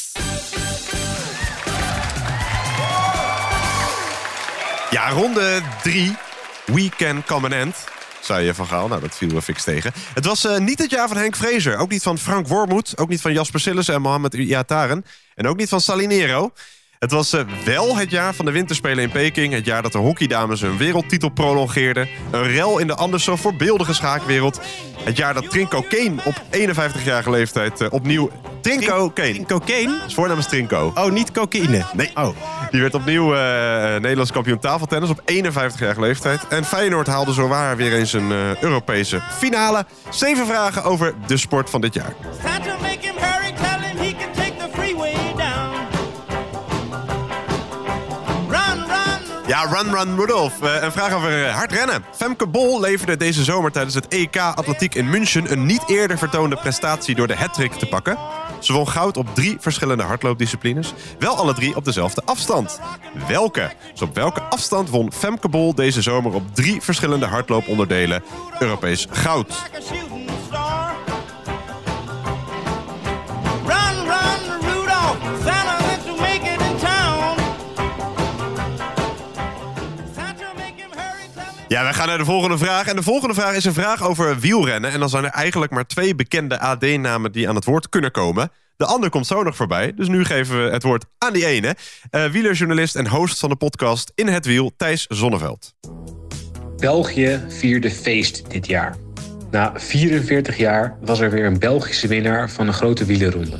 Ja, ronde 3. Weekend come an end. Zei je van Gaal. Nou, dat viel wel fix tegen. Het was niet het jaar van Henk Vrezer. Ook niet van Frank Wormoed. Ook niet van Jasper Sillissen en Mohamed Iataren. En ook niet van Salinero. Het was eh, wel het jaar van de winterspelen in Peking. Het jaar dat de hockeydames hun wereldtitel prolongeerden. Een rel in de anders zo voorbeeldige schaakwereld. Het jaar dat Trinko Kane op 51-jarige leeftijd eh, opnieuw... Trinko Kane. Cocaine? Zijn voornaam is Trinko. Oh, niet cocaïne. Nee. Oh. Die werd opnieuw eh, Nederlands kampioen tafeltennis op 51-jarige leeftijd. En Feyenoord haalde zowaar weer eens een Europese finale. Zeven vragen over de sport van dit jaar. Ja, Run Run Rudolph. Eh, een vraag over eh, hard rennen. Femke Bol leverde deze zomer tijdens het EK Atletiek in München... een niet eerder vertoonde prestatie door de hattrick te pakken. Ze won goud op drie verschillende hardloopdisciplines. Wel alle drie op dezelfde afstand. Welke? Dus op welke afstand won Femke Bol deze zomer... op drie verschillende hardlooponderdelen Europees goud? Ja, wij gaan naar de volgende vraag. En de volgende vraag is een vraag over wielrennen. En dan zijn er eigenlijk maar twee bekende AD-namen die aan het woord kunnen komen. De ander komt zo nog voorbij. Dus nu geven we het woord aan die ene. Eh wielerjournalist en host van de podcast In het Wiel, Thijs Zonneveld. België vierde feest dit jaar. Na 44 jaar was er weer een Belgische winnaar van een grote wielerronde.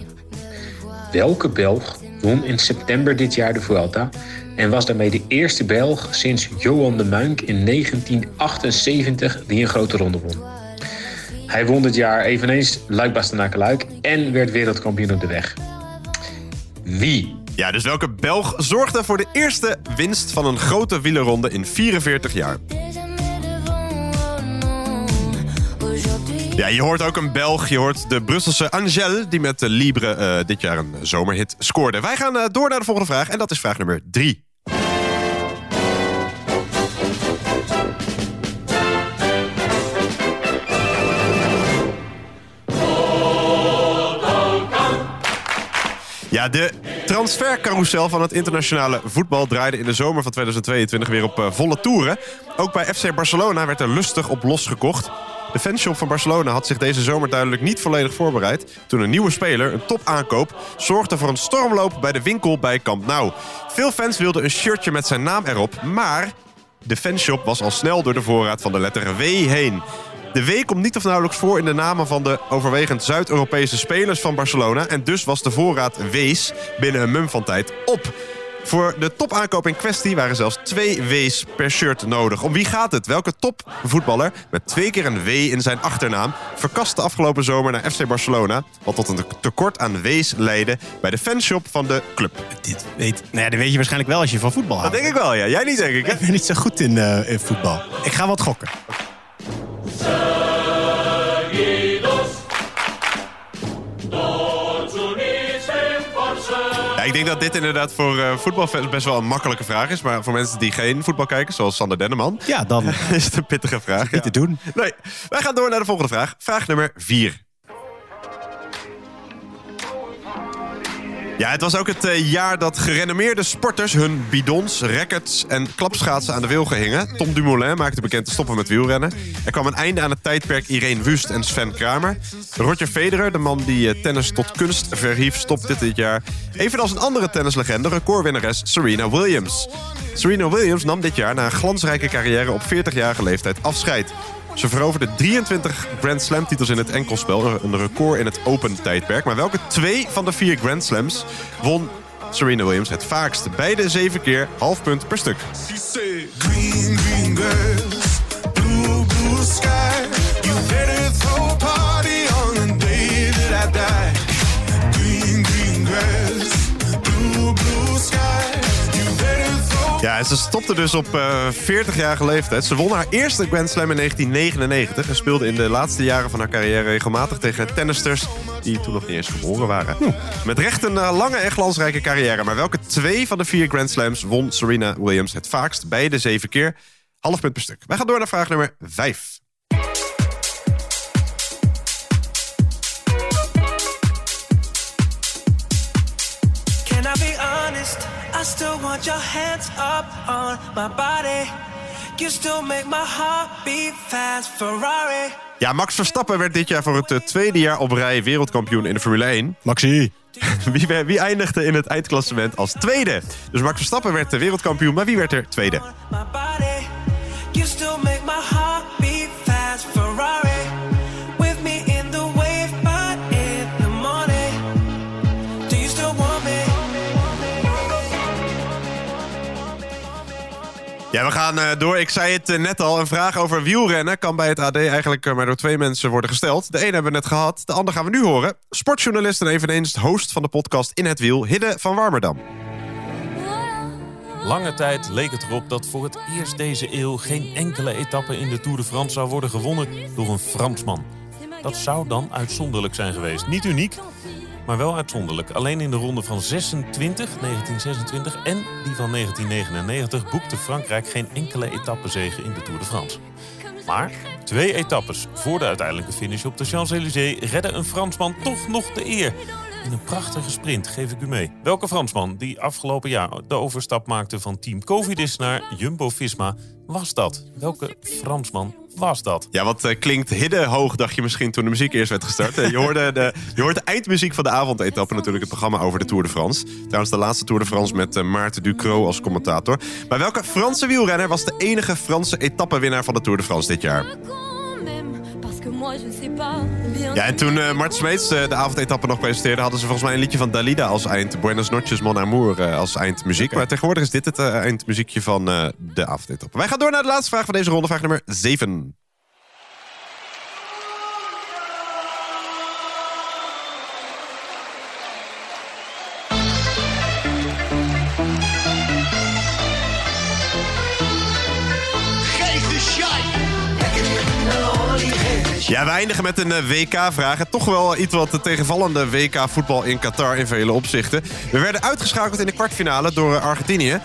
Welke Belg won in september dit jaar de Vuelta en was daarmee de eerste Belg sinds Johan de Muink in 1978 die een grote ronde won? Hij won dit jaar eveneens luik bastenaken luik en werd wereldkampioen op de weg. Wie? Ja, dus welke Belg zorgde voor de eerste winst van een grote wielerronde in 44 jaar? Ja, je hoort ook een Belg. Je hoort de Brusselse Angèle, die met de Libre eh, dit jaar een zomerhit scoorde. Wij gaan eh, door naar de volgende vraag en dat is vraag nummer drie. Ja, de transfercarousel van het internationale voetbal draaide in de zomer van 2022 weer op eh, volle toeren. Ook bij FC Barcelona werd er lustig op losgekocht. De fanshop van Barcelona had zich deze zomer duidelijk niet volledig voorbereid... toen een nieuwe speler, een topaankoop, zorgde voor een stormloop bij de winkel bij Camp Nou. Veel fans wilden een shirtje met zijn naam erop, maar de fanshop was al snel door de voorraad van de letter W heen. De W komt niet of nauwelijks voor in de namen van de overwegend Zuid-Europese spelers van Barcelona. En dus was de voorraad W's binnen een mum van tijd op. Voor de topaankoop in kwestie waren zelfs twee W's per shirt nodig. Om wie gaat het? Welke topvoetballer met twee keer een W in zijn achternaam... verkaste afgelopen zomer naar FC Barcelona... wat tot een tekort aan W's leidde bij de fanshop van de club. Dit weet, nou ja, dat weet je waarschijnlijk wel als je van voetbal Dat houdt. denk ik wel, ja. Jij niet, denk ik, hè? Ik ben niet zo goed in, eh, in voetbal. Ik ga wat gokken. Ja, ik denk dat dit inderdaad voor eh, voetbalfans best wel een makkelijke vraag is. Maar voor mensen die geen voetbal kijken, zoals Sander Denneman... Ja, dan is het een pittige vraag. niet te doen. Nee, wij gaan door naar de volgende vraag. Vraag nummer 4. Ja, het was ook het eh, jaar dat gerenommeerde sporters hun bidons, rackets en klapschaatsen aan de wilgen hingen. Tom Dumoulin maakte bekend te stoppen met wielrennen. Er kwam een einde aan het tijdperk Irene Wust en Sven Kramer. Roger Federer, de man die eh, tennis tot kunst verhief, stopte dit jaar. Evenals een andere tennislegende, recordwinnares Serena Williams. Serena Williams nam dit jaar na een glansrijke carrière op 40-jarige leeftijd afscheid. Ze veroverde 23 Grand Slam titels in het enkelspel, een record in het open tijdperk. Maar welke twee van de vier Grand Slams won Serena Williams het vaakst? Beide zeven keer half punt per stuk. Green, green Ja, en ze stopte dus op eh, 40-jarige leeftijd. Ze won haar eerste Grand Slam in 1999 en speelde in de laatste jaren van haar carrière regelmatig tegen tennisters die toen nog niet eens geboren waren. Hm. Met recht een eh, lange en glansrijke carrière. Maar welke twee van de vier Grand Slams won Serena Williams het vaakst? Beide zeven keer. Half punt per stuk. Wij gaan door naar vraag nummer 5. I still want your hands up on my body. You still make my heart beat fast, Ferrari. Ja, Max Verstappen werd dit jaar voor het eh, tweede jaar op rij wereldkampioen in de Formule 1. Maxi. Wie, wie eindigde in het eindklassement als tweede? Dus Max Verstappen werd de wereldkampioen, maar wie werd er tweede? My body. You still make Ja, we gaan eh, door. Ik zei het eh, net al. Een vraag over wielrennen kan bij het AD eigenlijk eh, maar door twee mensen worden gesteld. De ene hebben we net gehad, de ander gaan we nu horen. Sportjournalist en eveneens host van de podcast In het Wiel, Hidde van Warmerdam. Lange tijd leek het erop dat voor het eerst deze eeuw geen enkele etappe in de Tour de France zou worden gewonnen door een Fransman. Dat zou dan uitzonderlijk zijn geweest. Niet uniek, maar wel uitzonderlijk. Alleen in de ronde van 26, 1926 en die van 1999 boekte Frankrijk geen enkele etappezege in de Tour de France. Maar twee etappes voor de uiteindelijke finish op de Champs-Élysées redde een Fransman toch nog de eer. In een prachtige sprint geef ik u mee. Welke Fransman die afgelopen jaar de overstap maakte van team Covidis naar Jumbo-Visma was dat? Welke Fransman was dat? Ja, wat eh, klinkt Hidde hoog, dacht je misschien toen de muziek eerst werd gestart. Eh, je, hoorde de, je hoort de eindmuziek van de avondetappe, natuurlijk het programma over de Tour de France. Trouwens, de laatste Tour de France met eh, Maarten Ducrot als commentator. Maar welke Franse wielrenner was de enige Franse etappenwinnaar van de Tour de France dit jaar? Ja, en toen eh Mart Smeets eh, de avondetappe nog presenteerde... hadden ze volgens mij een liedje van Dalida als eind... Buenos noches, mon amour eh, als eindmuziek. Maar tegenwoordig is dit het eindmuziekje van eh, de avondetappe. Wij gaan door naar de laatste vraag van deze ronde. Vraag nummer 7. Ja, we eindigen met een eh, WK-vraag. En toch wel iets wat de tegenvallende WK-voetbal in Qatar in vele opzichten. We werden uitgeschakeld in de kwartfinale door eh, Argentinië.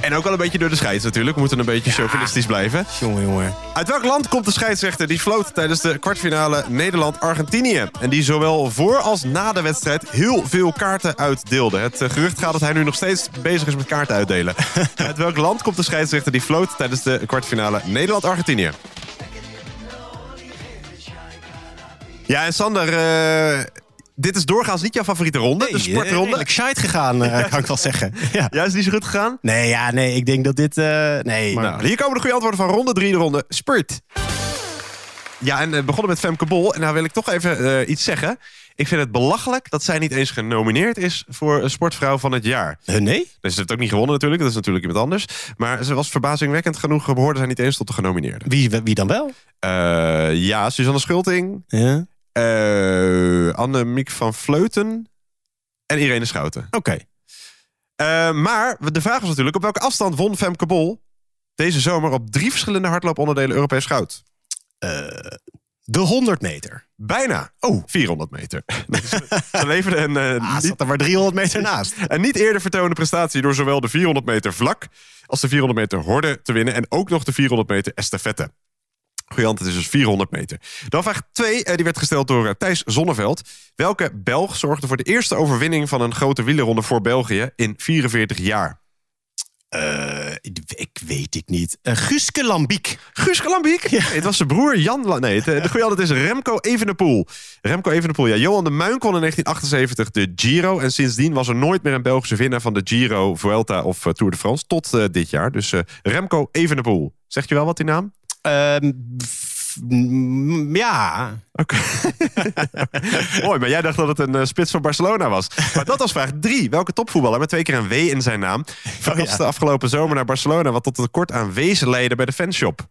En ook wel een beetje door de scheids natuurlijk. We moeten een beetje chauvinistisch blijven. Jongen, jongen. Uit welk land komt de scheidsrechter die floot tijdens de kwartfinale Nederland-Argentinië? En die zowel voor als na de wedstrijd heel veel kaarten uitdeelde. Het eh, gerucht gaat dat hij nu nog steeds bezig is met kaarten uitdelen. Uit welk land komt de scheidsrechter die floot tijdens de kwartfinale Nederland-Argentinië? Ja, en Sander, eh, dit is doorgaans niet jouw favoriete ronde, de sportronde. Redelijk shite gegaan, eh, kan ik wel zeggen. Ja. Ja, is niet zo goed gegaan? Nee, ja, nee, ik denk dat dit... eh, nee, Maar nou, hier komen de goede antwoorden van ronde 3, de ronde Spurt. Ja, en eh, begonnen met Femke Bol. En nou wil ik toch even iets zeggen. Ik vind het belachelijk dat zij niet eens genomineerd is voor sportvrouw van het jaar. nee? Dus ze heeft het ook niet gewonnen natuurlijk. Dat is natuurlijk iemand anders. Maar ze was verbazingwekkend genoeg behoorde zij niet eens tot de genomineerden. Wie, wie dan wel? Eh, ja, Suzanne Schulting. Ja. Eh Annemiek van Vleuten. En Irene Schouten. Oké. Eh, maar de vraag was natuurlijk... op welke afstand won Femke Bol deze zomer... op drie verschillende hardlooponderdelen Europees goud? de 100 meter. Bijna. Oh, 400 meter. Ze leverde een... eh, Ah, zat er maar 300 meter naast. Een niet eerder vertoonde prestatie door zowel de 400 meter vlak... als de 400 meter horde te winnen... en ook nog de 400 meter estafette. Goeie antwoord is dus 400 meter. Dan vraag 2, die werd gesteld door eh, Thijs Zonneveld. Welke Belg zorgde voor de eerste overwinning van een grote wielerronde voor België in 44 jaar? Eh, ik weet het niet. Uh, Guske Lambiek. Guske Lambiek? Nee, het was zijn broer Jan... La- Nee, het, eh, de goede is Remco Evenepoel. Remco Evenepoel, ja. Johan de Muin kon in 1978 de Giro. En sindsdien was er nooit meer een Belgische winnaar van de Giro, Vuelta of eh, Tour de France. Tot eh, dit jaar. Dus eh, Remco Evenepoel. Zegt je wel wat die naam? Ehm, ja. Oké. Mooi, maar jij dacht dat het een eh, spits van Barcelona was. Maar dat was vraag drie. Welke topvoetballer met twee keer een W in zijn naam... verkaste afgelopen zomer naar Barcelona... wat tot een tekort aan wezen leidde bij de fanshop?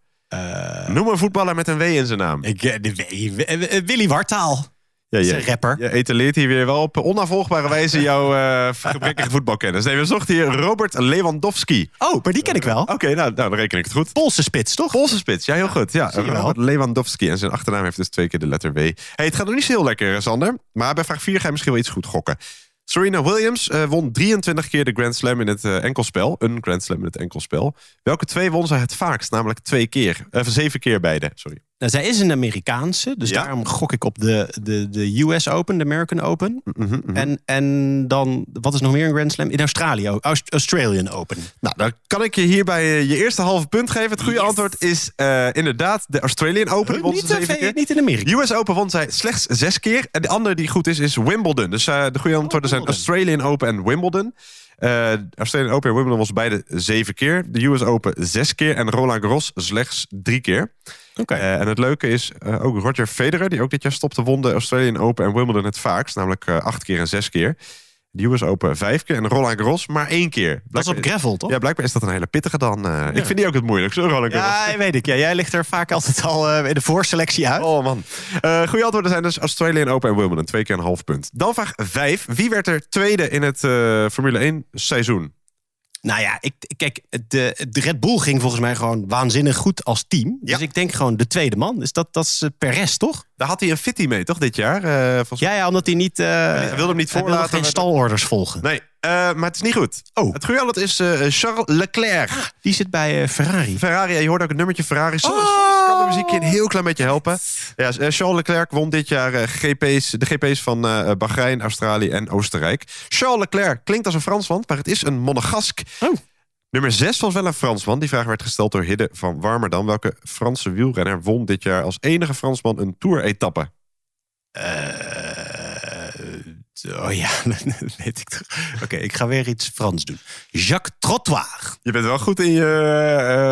Noem een voetballer met een W in zijn naam. Ik, eh, de W- eh, eh, Willy Wartaal. Ja, is je, een rapper. Je etaleert hier weer wel op onafvolgbare wijze jouw eh, gebrekkige voetbalkennis. Nee, we zochten hier Robert Lewandowski. Oh, maar die ken ik wel. Oké, nou, nou, dan reken ik het goed. Poolse spits, toch? Poolse spits, ja, heel goed. Ja. Robert Lewandowski. En zijn achternaam heeft dus twee keer de letter W. Hey, het gaat nog niet zo heel lekker, Sander. Maar bij vraag 4 ga je misschien wel iets goed gokken. Serena Williams eh, won 23 keer de Grand Slam in het eh, enkelspel. Een Grand Slam in het enkelspel. Welke twee won zij het vaakst? Namelijk twee keer. Eh, zeven keer beide, sorry. Nou, zij is een Amerikaanse, dus Ja. daarom gok ik op de, de, de US Open, de American Open. Mhm, En, en dan, wat is nog meer een Grand Slam? In Australië. Aust- Australian Open. Nou, dan kan ik je hierbij eh, je eerste halve punt geven. Het goede antwoord is eh, inderdaad de Australian Open. Niet, zeven eh, keer. niet in Amerika. US Open won zij slechts zes keer. En de andere die goed is, is Wimbledon. Dus eh, de goede antwoorden zijn Australian Open en Wimbledon. Eh Australian Open en Wimbledon was beide zeven keer. De US Open zes keer. En Roland Garros slechts drie keer. Eh, en het leuke is, eh, ook Roger Federer, die ook dit jaar stopte, won de Australian Open en Wimbledon het vaakst. Namelijk eh, acht keer en zes keer. De US Open vijf keer en Roland Garros maar één keer. Dat is op gravel, toch? Ja, blijkbaar is dat een hele pittige dan. Ik vind die ook het moeilijkste, Roland Garros. Ja, weet ik. Ja, jij ligt er vaak altijd al in de voorselectie uit. Oh man. Goede antwoorden zijn dus Australian Open en Wimbledon. Twee keer een half punt. Dan vraag 5. Wie werd er tweede in het Formule 1 seizoen? Nou ja, ik, kijk, de, de Red Bull ging volgens mij gewoon waanzinnig goed als team. Dus ik denk gewoon de tweede man. Dus dat, dat is eh, Perez, toch? Daar had hij een fitty mee, toch, dit jaar? Eh, volgens... Ja, ja, omdat hij niet... eh Hij wilde hem niet hij wilde voorlaten. geen stalorders volgen. Nee, maar het is niet goed. Oh. Het goede antwoord is eh, Charles Leclerc. Die zit bij eh, Ferrari. Ferrari, je hoort ook het nummertje Ferrari. Soms kan de muziekje een heel klein beetje helpen. Ja, eh, Charles Leclerc won dit jaar eh, GP's, de GP's van eh, Bahrein, Australië en Oostenrijk. Charles Leclerc klinkt als een Fransman, maar het is een Monegask. Oh. Nummer 6 was wel een Fransman. Die vraag werd gesteld door Hidde van Warmerdam. Welke Franse wielrenner won dit jaar als enige Fransman een Tour-etappe? Oh ja, dat weet ik toch. Oké, ik ga weer iets Frans doen. Jacques Trottoir. Je bent wel goed in je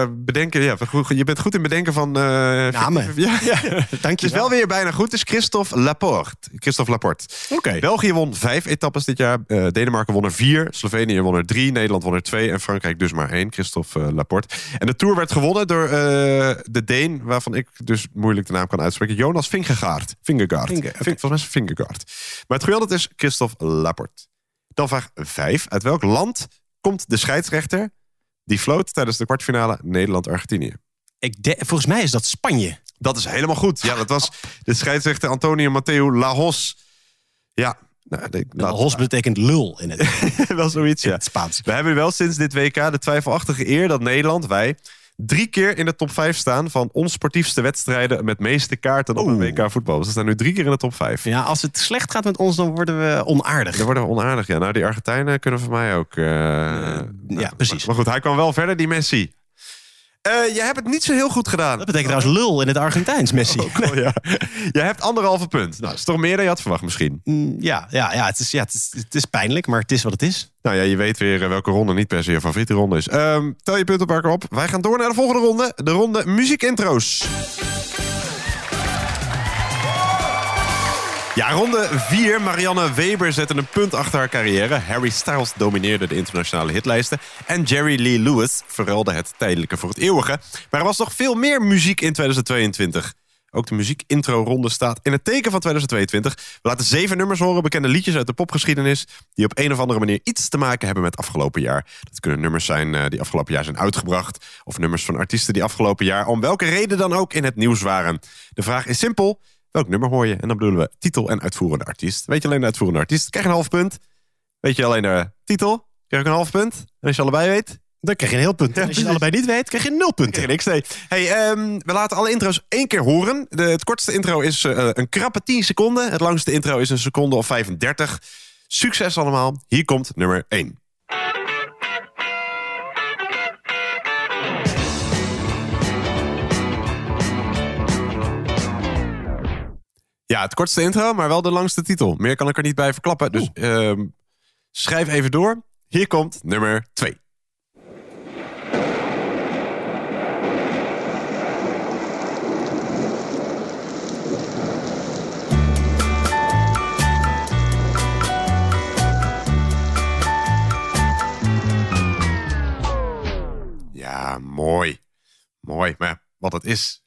eh, bedenken. Ja, je bent goed in bedenken van. eh, Namen. Ja, ja. Dank je Het is wel weer bijna goed. Het is Christophe Laporte. Christophe Laporte. Oké. België won vijf etappes dit jaar. Eh, Denemarken won er vier. Slovenië won er drie. Nederland won er twee. En Frankrijk dus maar één. Christophe Laporte. En de Tour werd gewonnen door de Deen, waarvan ik dus moeilijk de naam kan uitspreken. Jonas Vingegaard. Vingegaard. Vinge- oké. Ving- Volgens mij is het Vingegaard. Maar het antwoord is Christophe Laporte. Dan vraag vijf. Uit welk land komt de scheidsrechter die floot tijdens de kwartfinale Nederland-Argentinië? Ik de- volgens mij is dat Spanje. Dat is helemaal goed. Ja, dat was de scheidsrechter Antonio Matteo Lajos. Ja, nou, Hos betekent lul in het, wel zoiets, in ja. het Spaans. We hebben wel sinds dit WK de twijfelachtige eer dat Nederland, wij, drie keer in de top 5 staan van onsportiefste wedstrijden met meeste kaarten op een WK voetbal. Dus we staan nu drie keer in de top 5. Ja, als het slecht gaat met ons, dan worden we onaardig. Dan worden we onaardig. Ja, nou, die Argentijnen kunnen voor mij ook. eh, nou, precies. Maar, maar goed, hij kwam wel verder, die Messi. Eh je hebt het niet zo heel goed gedaan. Dat betekent trouwens lul in het Argentijns, Messi. Oh, ja. Je hebt anderhalve punt. Nou, dat is toch meer dan je had verwacht misschien. Mm, Ja, ja, ja, het, is, ja het, is, het is pijnlijk, maar het is wat het is. Nou ja, je weet weer eh, welke ronde niet per se je favoriete ronde is. Ehm, tel je punten op. Wij gaan door naar de volgende ronde. De ronde muziekintro's. Ja, ronde 4. Marianne Weber zette een punt achter haar carrière. Harry Styles domineerde de internationale hitlijsten. En Jerry Lee Lewis verruilde het tijdelijke voor het eeuwige. Maar er was nog veel meer muziek in 2022. Ook de muziekintro-ronde staat in het teken van 2022. We laten zeven nummers horen, bekende liedjes uit de popgeschiedenis... die op een of andere manier iets te maken hebben met afgelopen jaar. Dat kunnen nummers zijn eh, die afgelopen jaar zijn uitgebracht... of nummers van artiesten die afgelopen jaar... om welke reden dan ook in het nieuws waren. De vraag is simpel. Welk nummer hoor je? En dan bedoelen we titel en uitvoerende artiest. Weet je alleen de uitvoerende artiest, krijg je een half punt. Weet je alleen de titel, krijg je een half punt. En als je allebei weet, Dan krijg je een heel punt. En als je het allebei niet weet, krijg je nul punten. krijg je niks. Nee. Hey, ehm, we laten alle intro's één keer horen. De, het kortste intro is eh, een krappe 10 seconden. Het langste intro is een seconde of 35. Succes allemaal. Hier komt nummer 1. Ja, het kortste intro, maar wel de langste titel. Meer kan ik er niet bij verklappen. Dus ehm, schrijf even door. Hier komt nummer 2. Ja, mooi. Mooi. Maar wat het is,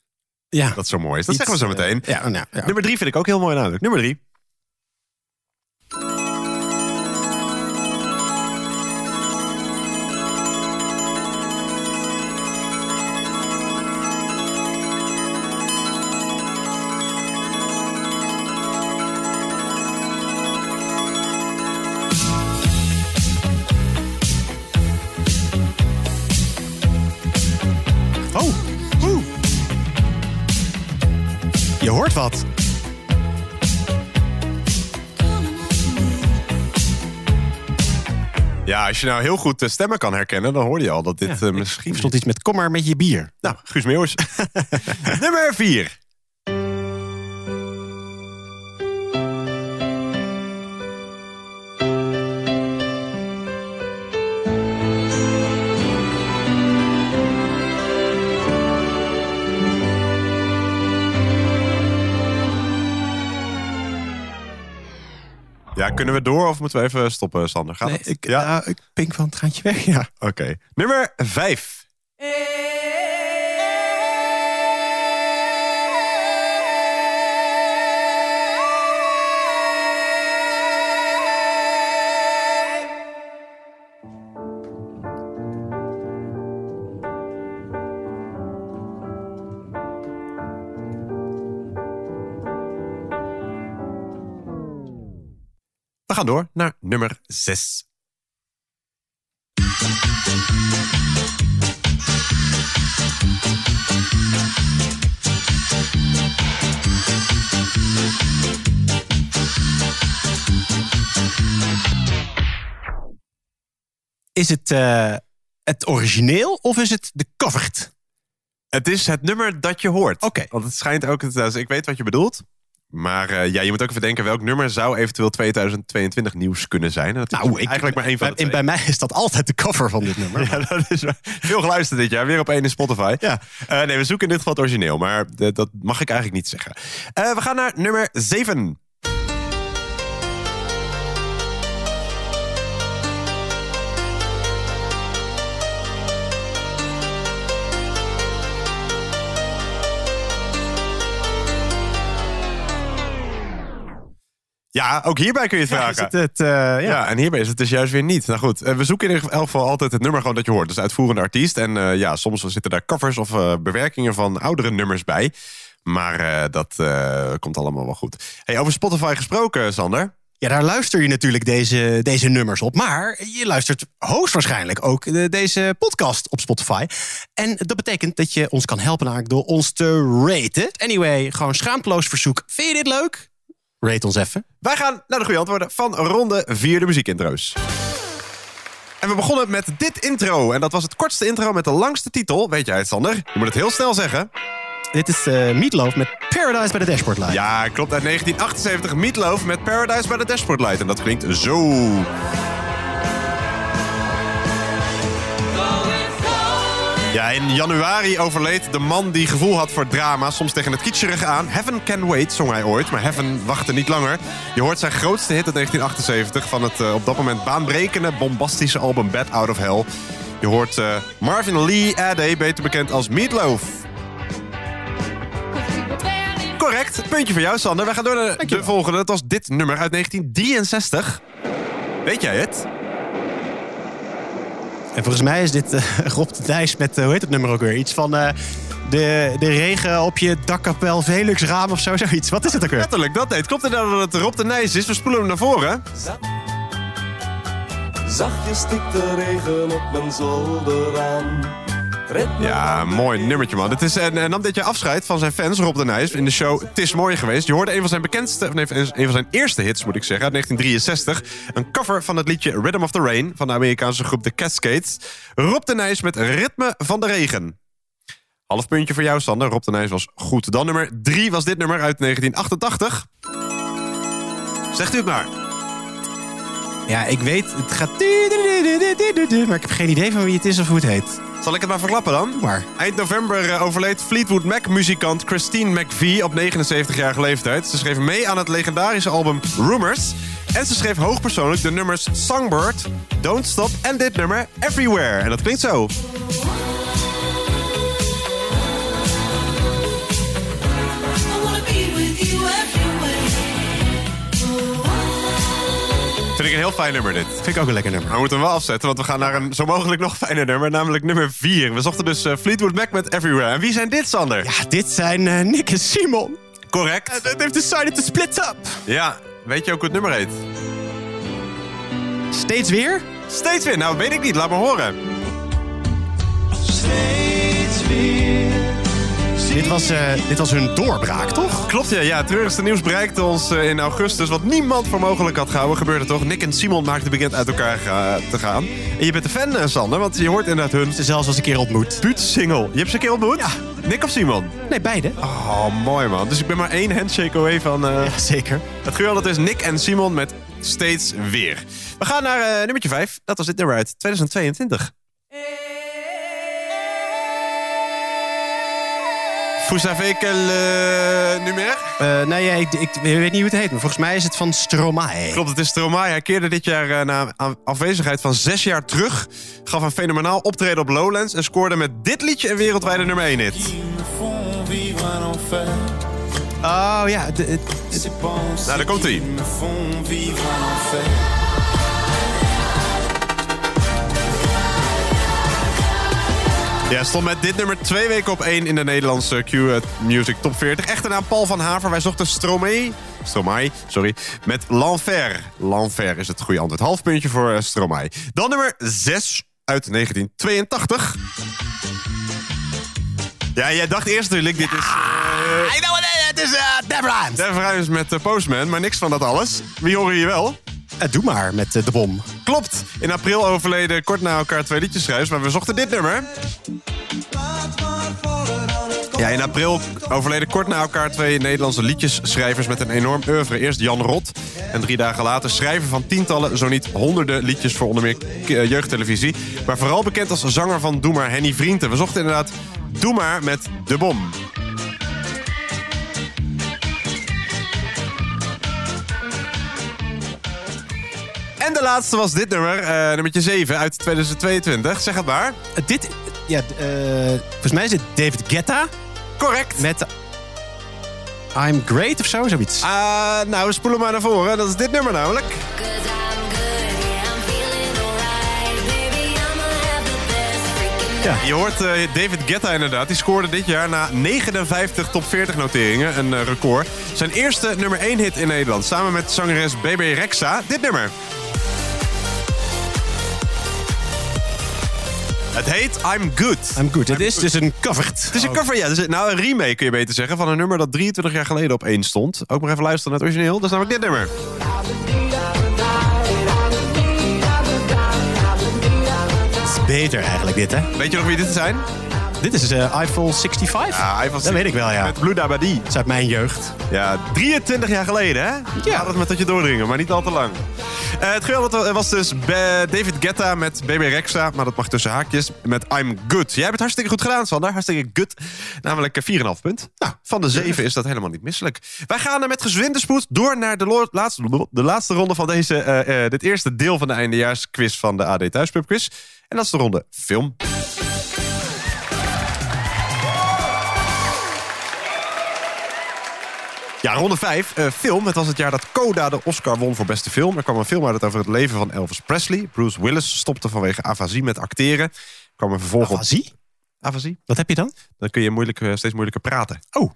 Ja. dat zo mooi is, dat Iets, zeggen we zo meteen. eh, ja, nou, ja. Nummer drie vind ik ook heel mooi namelijk. Nummer drie. Wat. Ja, als je nou heel goed de stemmen kan herkennen, dan hoorde je al dat dit eh, misschien... Er stond iets met kom maar met je bier. Nou, Guus Meeuwis. Nummer 4. Ja, kunnen we door of moeten we even stoppen, Sander? Gaat Nee, het? ik, ja? ja, ik pink van het gaantje weg, ja. Oké. Nummer 5. We gaan door naar nummer 6. Is het eh, het origineel of is het de covered? Het is het nummer dat je hoort. Oké. Want het schijnt ook... Dus ik weet wat je bedoelt. Maar eh, ja, je moet ook even denken... welk nummer zou eventueel 2022 nieuws kunnen zijn? Dat is Nou, ik, eigenlijk maar één van bij, mij is dat altijd de cover van dit nummer. Ja, dat is veel geluisterd dit jaar. Weer op één in Spotify. Ja. Eh, nee, we zoeken in dit geval het origineel. Maar de- dat mag ik eigenlijk niet zeggen. Eh, we gaan naar nummer 7. Ja, ook hierbij kun je het Ja, vragen. het het, eh, ja. Ja. en hierbij is het dus juist weer niet. Nou goed, eh, we zoeken in ieder geval altijd het nummer gewoon dat je hoort. Dus de uitvoerende artiest. En eh, ja, soms zitten daar covers of bewerkingen van oudere nummers bij. Maar dat komt allemaal wel goed. Hey, over Spotify gesproken, Sander. Ja, daar luister je natuurlijk deze, deze nummers op. Maar je luistert hoogstwaarschijnlijk ook deze podcast op Spotify. En dat betekent dat je ons kan helpen door ons te raten. Anyway, gewoon schaamteloos verzoek. Vind je dit leuk? Rate ons even. Wij gaan naar de goede antwoorden van ronde 4 de muziekintro's. En we begonnen met dit intro. En dat was het kortste intro met de langste titel. Weet jij het, Sander? Je moet het heel snel zeggen. Dit is eh Meatloaf met Paradise bij de Dashboard Light. Ja, klopt. Uit 1978 Meatloaf met Paradise by the Dashboard Light. En dat klinkt zo. Ja, in januari overleed de man die gevoel had voor drama, soms tegen het kitscherige aan. Heaven Can Wait zong hij ooit, maar Heaven wachtte niet langer. Je hoort zijn grootste hit uit 1978 van het eh, op dat moment baanbrekende, bombastische album Bad Out of Hell. Je hoort eh, Marvin Lee Ade, beter bekend als Meatloaf. Correct, puntje voor jou Sander. We gaan door naar de volgende. Dat was dit nummer uit 1963. Weet jij het? En volgens mij is dit eh, Rob de Nijs met, eh, hoe heet het nummer ook weer? Iets van eh, de, de regen op je dakkapel Velux raam of zo, zoiets. Wat is het ook weer? Letterlijk, dat heet. Klopt het nou dat het Rob de Nijs is? We spoelen hem naar voren. Zachtjes stikt de regen op mijn zolder aan. Ja, mooi nummertje man. Het is, en, en nam dit jaar afscheid van zijn fans, Rob de Nijs, in de show Het is mooi geweest. Je hoorde een van zijn bekendste, of nee, een van zijn eerste hits moet ik zeggen, uit 1963. Een cover van het liedje Rhythm of the Rain van de Amerikaanse groep The Cascades. Rob de Nijs met Ritme van de Regen. Half puntje voor jou, Sander. Rob de Nijs was goed. Dan nummer 3 was dit nummer uit 1988. Zegt u het maar. Ja, ik weet, het gaat... Maar ik heb geen idee van wie het is of hoe het heet. Zal ik het maar verklappen dan? Maar. Eind november eh, overleed Fleetwood Mac-muzikant Christine McVie op 79-jarige leeftijd. Ze schreef mee aan het legendarische album Rumors. En ze schreef hoogpersoonlijk de nummers Songbird, Don't Stop en dit nummer Everywhere. En dat klinkt zo. Vind ik een heel fijn nummer dit. Vind ik ook een lekker nummer. Maar we moeten hem wel afzetten, want we gaan naar een zo mogelijk nog fijner nummer, namelijk nummer 4. We zochten dus eh, Fleetwood Mac met Everywhere. En wie zijn dit, Sander? Ja, dit zijn eh, Nick en Simon. Correct. They've decided to split up. Ja, weet je ook hoe het nummer heet? Steeds weer? Steeds weer. Nou, weet ik niet. Laat me horen. steeds weer. Dit was, eh, dit was hun doorbraak, toch? Klopt, ja. ja. Het treurigste nieuws bereikte ons eh, in augustus. Wat niemand voor mogelijk had gehouden, gebeurde toch. Nick en Simon maakten bekend uit elkaar ga- te gaan. En je bent een fan, eh, Sander, want je hoort inderdaad hun... Zelfs als een keer ontmoet. Buut-single. Je hebt ze een keer ontmoet? Ja. Nick of Simon? Nee, beide. Oh, mooi man. Dus ik ben maar één handshake away van... Ja, zeker. Het geweldige is Nick en Simon met Steeds Weer. We gaan naar nummertje 5. Dat was dit nummer uit 2022. Vous savez quel euh, nummer? Eh, nee, ja, ik, ik weet niet hoe het heet, maar volgens mij is het van Stromae. Klopt, het is Stromae. Hij keerde dit jaar eh, na afwezigheid van zes jaar terug. Gaf een fenomenaal optreden op Lowlands. En scoorde met dit liedje een wereldwijde nummer 1 hit. Oh ja, de- het- Nou, daar komt hij. Ja, stond met dit nummer twee weken op één in de Nederlandse Q Music Top 40. Echte naam Paul van Haver. Wij zochten Stromae, Stromae, sorry, met L'Enfer. L'Enfer is het goede antwoord. Half puntje voor eh, Stromae. Dan nummer 6 uit 1982. Ja, jij dacht eerst natuurlijk, dit is... eh, I know what it is. Het is uh, Def Rhymes. Def Rhymes met eh, Postman, maar niks van dat alles. Wie horen hier wel? Eh, doe maar met eh, de bom. Klopt. In april overleden kort na elkaar twee liedjesschrijvers, maar we zochten dit nummer. Ja, in april overleden kort na elkaar twee Nederlandse liedjesschrijvers met een enorm oeuvre. Eerst Jan Rot en drie dagen later schrijver van tientallen, zo niet honderden liedjes voor onder meer eh, jeugdtelevisie. Maar vooral bekend als zanger van Doe maar Henny Vrienden. We zochten inderdaad Doe maar met De Bom. Laatste was dit nummer, eh nummertje 7 uit 2022. Zeg het maar. Dit, ja, eh, volgens mij is het David Guetta. Correct. Met I'm Great of zo, zoiets. Ah, nou, we spoelen maar naar voren. Dat is dit nummer namelijk. Ja. Je hoort eh, David Guetta inderdaad. Die scoorde dit jaar na 59 top 40 noteringen. Een record. Zijn eerste nummer 1 hit in Nederland. Samen met zangeres BB Rexa. Dit nummer. Het heet I'm Good. I'm Good. Het is dus een covered. Het is een cover, ja. Is, nou, een remake kun je beter zeggen. Van een nummer dat 23 jaar geleden op één stond. Ook maar even luisteren naar het origineel. Dat is namelijk dit nummer. Het is beter eigenlijk dit, hè? Weet je nog wie dit zijn? Dit is eh Eiffel 65. Ja, Eiffel Dat weet ik wel, ja. Met Blue Dabadi. Dat is uit mijn jeugd. Ja, 23 jaar geleden, hè? Ja. Laat het met tot je doordringen, maar niet al te lang. Eh, het geweldige was dus David Guetta met BB Rexa, maar dat mag tussen haakjes, met I'm Good. Jij hebt het hartstikke goed gedaan, Sander. Hartstikke good. Namelijk eh, 4,5 punt. Nou, van de 7 is dat helemaal niet misselijk. Wij gaan er met gezwinde spoed door naar de, laatste, de laatste ronde van deze, eh, eh, dit eerste deel van de eindejaarsquiz van de AD Thuispub Quiz. En dat is de ronde film. Ja, ronde 5. film. Het was het jaar dat Coda de Oscar won voor beste film. Er kwam een film uit over het leven van Elvis Presley. Bruce Willis stopte vanwege afasie met acteren. Er kwam een vervolg op... Afasie? Afasie. Wat heb je dan? Dan kun je moeilijk, eh, steeds moeilijker praten. Oh.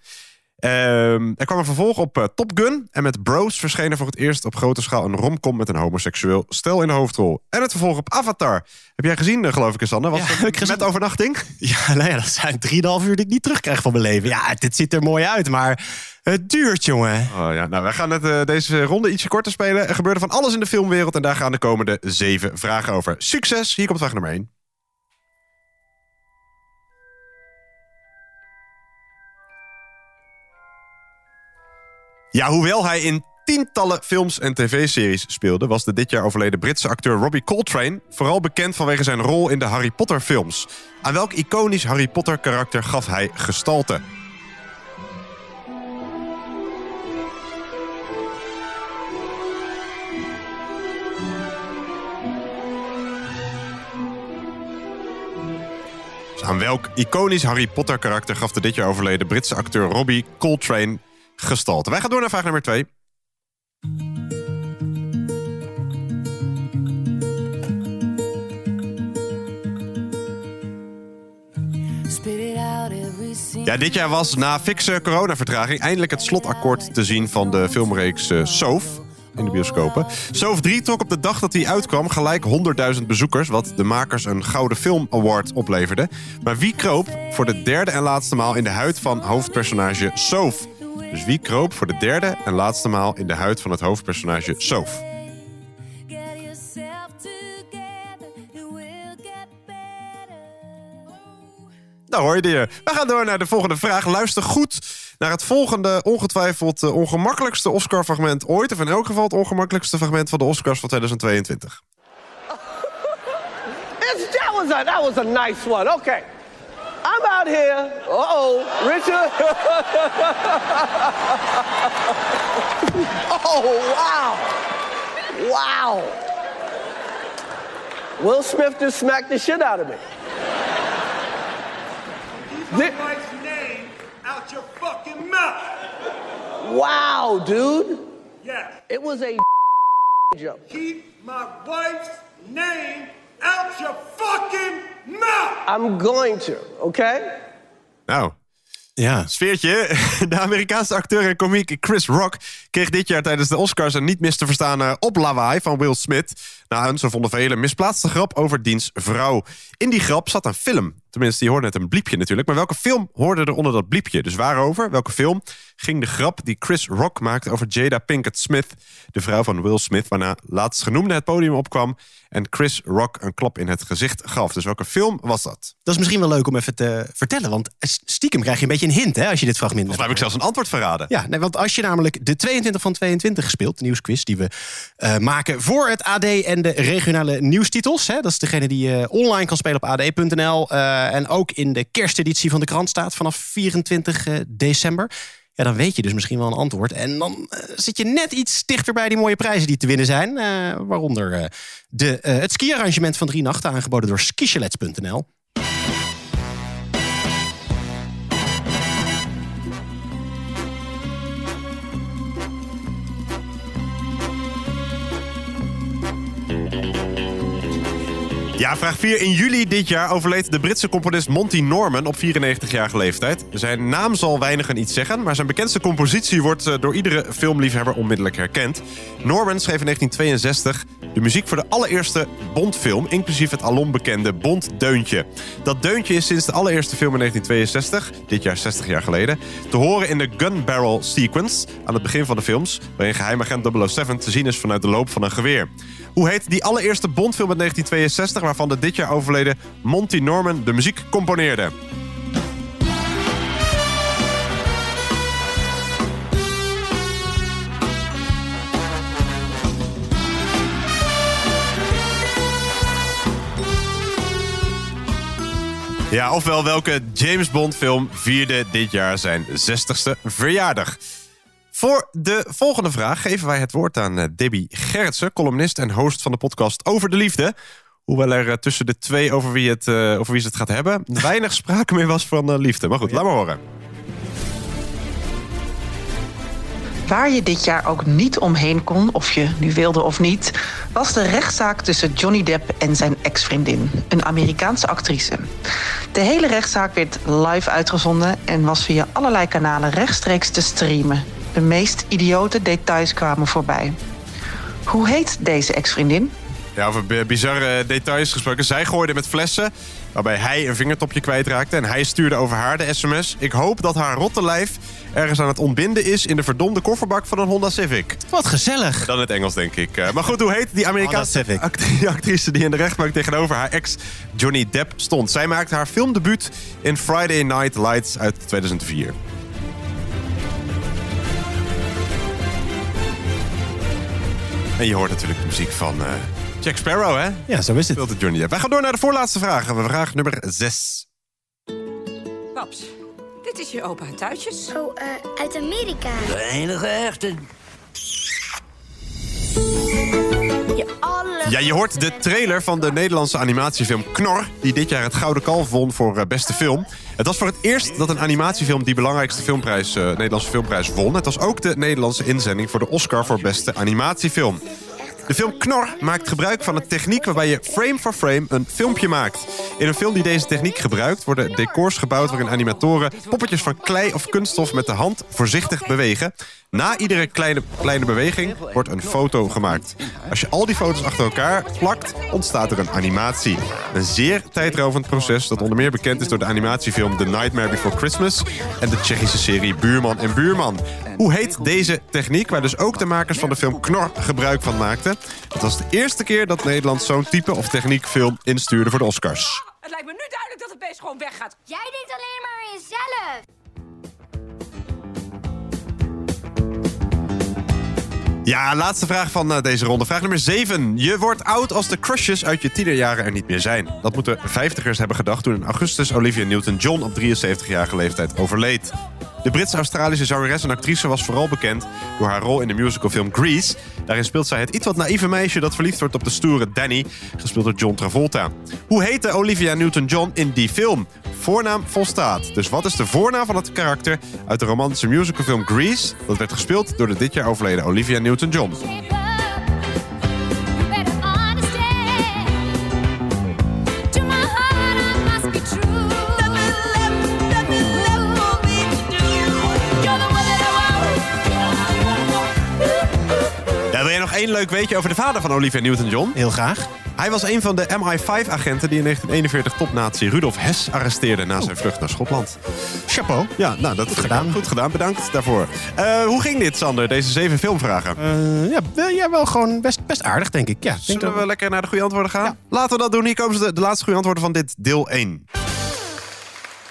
Ehm, er kwam een vervolg op eh, Top Gun. En met Bros verscheen er voor het eerst op grote schaal een romcom met een homoseksueel stel in de hoofdrol. En het vervolg op Avatar. Heb jij gezien, eh, geloof ik, Sander? Was Ja, met overnachting? Ja, nou ja, dat zijn 3,5 uur die ik niet terugkrijg van mijn leven. Ja, dit ziet er mooi uit, maar het duurt, jongen. Oh ja, nou, wij gaan het, eh, deze ronde ietsje korter spelen. Er gebeurde van alles in de filmwereld en daar gaan de komende zeven vragen over. Succes! Hier komt vraag nummer 1. Ja, hoewel hij in tientallen films en tv-series speelde... was de dit jaar overleden Britse acteur Robbie Coltrane... vooral bekend vanwege zijn rol in de Harry Potter-films. Aan welk iconisch Harry Potter-karakter gaf hij gestalte? Dus aan welk iconisch Harry Potter karakter gaf de dit jaar overleden Britse acteur Robbie Coltrane gestalte? Wij gaan door naar vraag nummer 2. Ja, dit jaar was na fikse coronavertraging eindelijk het slotakkoord te zien van de filmreeks eh, Soof. in de bioscopen. Soof 3 trok op de dag dat hij uitkwam gelijk 100.000 bezoekers... wat de makers een Gouden Film Award opleverde. Maar wie kroop voor de derde en laatste maal in de huid van hoofdpersonage Soof? Dus wie kroop voor de derde en laatste maal in de huid van het hoofdpersonage Soof? Nou hoor je. We gaan door naar de volgende vraag. Luister goed naar het volgende ongetwijfeld eh, ongemakkelijkste Oscar-fragment ooit. Of in elk geval het ongemakkelijkste fragment van de Oscars van 2022. It's, that, was a, that was a nice one. Okay. I'm out here. Uh-oh. Richard. oh, wow. Wow. Will Smith just smacked the shit out of me. Keep my wife's name out your fucking mouth. Wow, dude. Yeah. It was a joke. Keep my wife's name out your fucking mouth. I'm going to, okay? Nou, ja. sfeertje. De Amerikaanse acteur en komiek Chris Rock kreeg dit jaar tijdens de Oscars een niet mis te verstaande eh, oplawaai van Will Smith. Na een, zo vonden velen, misplaatste grap over diens vrouw. In die grap zat een film. Tenminste, je hoorde net een bliepje natuurlijk. Maar welke film hoorde er onder dat bliepje? Dus waarover? Welke film ging de grap die Chris Rock maakte over Jada Pinkett Smith, de vrouw van Will Smith, waarna laatst genoemde het podium opkwam en Chris Rock een klap in het gezicht gaf. Dus welke film was dat? Dat is misschien wel leuk om even te vertellen. Want stiekem krijg je een beetje een hint hè, als je dit fragment... Volgens mij heb ik zelfs een antwoord verraden. Ja, nee, want als je namelijk de 22 van 22 gespeeld, de nieuwsquiz die we uh, maken voor het AD en de regionale nieuwstitels. Hè, dat is degene die je online kan spelen op ad.nl. Uh, en ook in de kersteditie van de krant staat vanaf 24 uh, december. Ja, dan weet je dus misschien wel een antwoord. En dan uh, zit je net iets dichter bij die mooie prijzen die te winnen zijn. Waaronder de, het ski-arrangement van drie nachten, aangeboden door skichalets.nl. Vraag 4. In juli dit jaar overleed de Britse componist Monty Norman op 94-jarige leeftijd. Zijn naam zal weinigen iets zeggen, maar zijn bekendste compositie wordt door iedere filmliefhebber onmiddellijk herkend. Norman schreef in 1962 de muziek voor de allereerste Bondfilm, inclusief het alom bekende Bond-deuntje. Dat deuntje is sinds de allereerste film in 1962, dit jaar 60 jaar geleden, te horen in de Gun Barrel Sequence aan het begin van de films, waarin geheimagent 007 te zien is vanuit de loop van een geweer. Hoe heet die allereerste Bondfilm uit 1962 waarvan de dit jaar overleden Monty Norman de muziek componeerde? Ja, ofwel welke James Bond film vierde dit jaar zijn 60ste verjaardag? Voor de volgende vraag geven wij het woord aan Debbie Gerritsen... columnist en host van de podcast Over de Liefde. Hoewel er tussen de twee over wie, het, uh, wie ze het gaat hebben... weinig sprake meer was van uh, liefde. Maar goed, laat maar horen. Waar je dit jaar ook niet omheen kon, of je nu wilde of niet... was de rechtszaak tussen Johnny Depp en zijn ex-vriendin, een Amerikaanse actrice. De hele rechtszaak werd live uitgezonden... en was via allerlei kanalen rechtstreeks te streamen. De meest idiote details kwamen voorbij. Hoe heet deze ex-vriendin? Ja, over bizarre details gesproken. Zij gooide met flessen waarbij hij een vingertopje kwijtraakte. En hij stuurde over haar de sms. Ik hoop dat haar rotte lijf ergens aan het ontbinden is... in de verdomde kofferbak van een Honda Civic. Wat gezellig. Dan het Engels, denk ik. Uh, maar goed, hoe heet die Amerikaanse actrice, actrice... die in de rechtbank tegenover haar ex Johnny Depp stond? Zij maakte haar filmdebuut in Friday Night Lights uit 2004. En je hoort natuurlijk de muziek van uh, Jack Sparrow, hè? Ja, zo is het. Speelt Johnny Depp. Wij gaan door naar de voorlaatste vraag. Vraag nummer 6. Paps, dit is je opa uit Tuitjes. Oh, uh, uit Amerika. De enige echte. Je. Ja, je hoort de trailer van de Nederlandse animatiefilm Knor... die dit jaar het Gouden Kalf won voor uh, beste film. Het was voor het eerst dat een animatiefilm die belangrijkste filmprijs, uh, Nederlandse filmprijs won. Het was ook de Nederlandse inzending voor de Oscar voor beste animatiefilm. De film Knor maakt gebruik van een techniek waarbij je frame for frame een filmpje maakt. In een film die deze techniek gebruikt worden decors gebouwd waarin animatoren poppetjes van klei of kunststof met de hand voorzichtig bewegen. Na iedere kleine, kleine beweging wordt een foto gemaakt. Als je al die foto's achter elkaar plakt, ontstaat er een animatie. Een zeer tijdrovend proces dat onder meer bekend is door de animatiefilm The Nightmare Before Christmas en de Tsjechische serie Buurman en Buurman. Hoe heet deze techniek, waar dus ook de makers van de film Knor gebruik van maakten? Het was de eerste keer dat Nederland zo'n type of techniekfilm instuurde voor de Oscars. Het lijkt me nu duidelijk dat het beest gewoon weggaat. Jij denkt alleen maar aan jezelf. Ja, laatste vraag van eh, deze ronde. Vraag nummer 7. Je wordt oud als de crushes uit je tienerjaren er niet meer zijn. Dat moeten vijftigers hebben gedacht toen in augustus Olivia Newton-John op 73-jarige leeftijd overleed. De Britse-Australische zangeres en actrice was vooral bekend door haar rol in de musicalfilm Grease. Daarin speelt zij het iets wat naïeve meisje dat verliefd wordt op de stoere Danny, gespeeld door John Travolta. Hoe heette Olivia Newton-John in die film? Voornaam volstaat. Dus wat is de voornaam van het karakter uit de romantische musicalfilm Grease? Dat werd gespeeld door de dit jaar overleden Olivia Newton-John. Leuk weetje over de vader van Olivia Newton-John? Heel graag. Hij was een van de MI5-agenten die in 1941 topnazi Rudolf Hess arresteerde na zijn vlucht naar Schotland. Chapeau. Ja, nou, dat goed gedaan. Goed gedaan, bedankt daarvoor. Eh, hoe ging dit, Sander, deze zeven filmvragen? Eh, ja, wel- ja, wel gewoon best, best aardig, denk ik. Ja, denk Zullen dat- we lekker naar de goede antwoorden gaan? Laten we dat doen. Hier komen ze de, de laatste goede antwoorden van dit deel 1.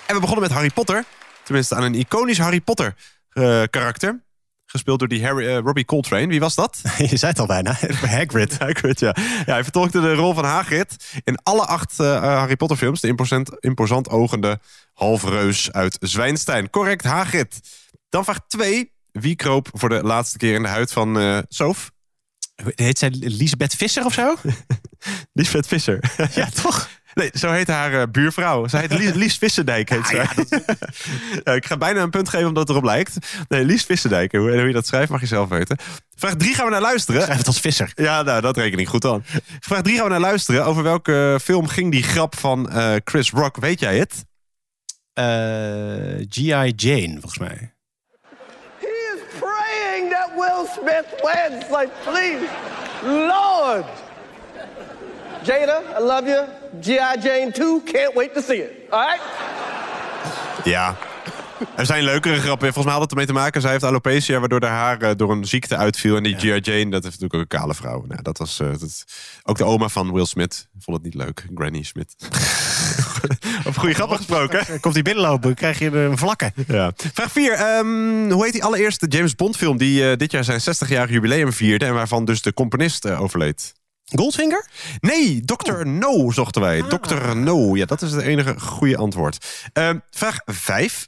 En we begonnen met Harry Potter. Tenminste, aan een iconisch Harry Potter eh, karakter. Gespeeld door die Harry, eh, Robbie Coltrane. Wie was dat? Je zei het al bijna. Hagrid. Hagrid, ja. ja. Hij vertolkte de rol van Hagrid in alle acht eh, Harry Potter films. De imposant, imposant ogende halfreus uit Zwijnstein. Correct, Hagrid. Dan vraag 2. Wie kroop voor de laatste keer in de huid van eh Sof? Heet zij Lisbeth Visser of zo? Lisbeth Visser. ja, toch? Nee, zo heet haar eh, buurvrouw. Zij heet Lies, Lies Visserdijk. Heet zij. Ja, ik ga bijna een punt geven omdat het erop lijkt. Nee, Lies Visserdijk. Hoe, hoe je dat schrijft mag je zelf weten. Vraag 3 gaan we naar luisteren. Schrijf het als visser. Ja, nou, dat reken ik goed aan. Vraag 3 gaan we naar luisteren. Over welke film ging die grap van eh, Chris Rock? Weet jij het? Eh, G.I. Jane, volgens mij. He is praying that Will Smith wins. Like, please, Lord. Jada, I love you. G.I. Jane 2, can't wait to see it. All right? Ja. Er zijn leukere grappen. Volgens mij had het ermee te maken. Zij heeft alopecia, waardoor haar haar eh, door een ziekte uitviel. En die G.I. Jane, dat heeft natuurlijk ook een kale vrouw. Nou, dat was eh, dat, ook de oma van Will Smith. Vond het niet leuk. Granny Smith. Over goede grappen gesproken. Komt hij binnenlopen, krijg je een vlakke. Ja. Vraag 4. hoe heet die allereerste James Bond film die eh, dit jaar zijn 60-jarig jubileum vierde... en waarvan dus de componist overleed? Goldfinger? Nee, Dr. No zochten wij. Dr. No, ja, dat is het enige goede antwoord. Ehm, vraag 5.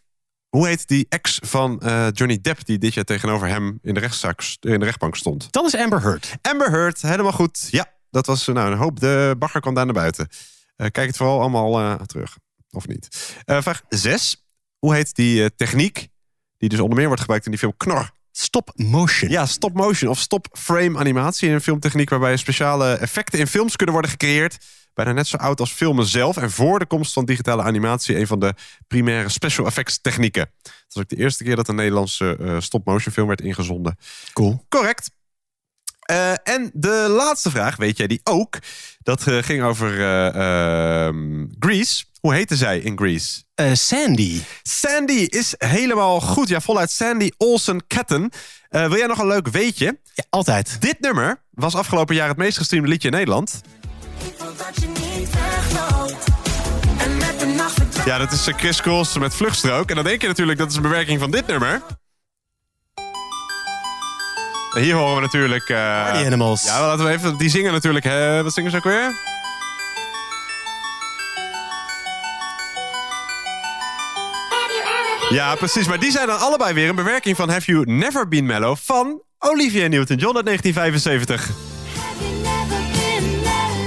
Hoe heet die ex van eh, Johnny Depp die dit jaar tegenover hem in de, rechtszaak, in de rechtbank stond? Dat is Amber Heard. Amber Heard, helemaal goed. Ja, dat was eh, nou, een hoop. De bagger kwam daar naar buiten. Eh, kijk het vooral allemaal terug. Of niet. Vraag 6. Hoe heet die techniek die dus onder meer wordt gebruikt in die film Knor? Stop motion. Ja, stop motion of stop frame animatie. Een filmtechniek waarbij speciale effecten in films kunnen worden gecreëerd. Bijna net zo oud als filmen zelf. En voor de komst van digitale animatie een van de primaire special effects technieken. Dat was ook de eerste keer dat een Nederlandse eh, stop motion film werd ingezonden. Cool. Correct. Eh, en de laatste vraag, weet jij die ook? Dat eh, ging over eh, ehm, Grease. Hoe heette zij in Grease? Eh, Sandy. Sandy is helemaal goed. Ja, voluit Sandy Olsen Ketten. Eh, wil jij nog een leuk weetje? Ja, altijd. Dit nummer was afgelopen jaar het meest gestreamde liedje in Nederland. Ja, dat is eh, Chris Cross met Vluchtstrook. En dan denk je natuurlijk dat is een bewerking van dit nummer. Hier horen we natuurlijk... eh, Party Animals. Ja, laten we even... Die zingen natuurlijk... wat zingen ze ook weer? Ja, precies. Maar die zijn dan allebei weer een bewerking van Have You Never Been Mellow van Olivia Newton-John uit 1975.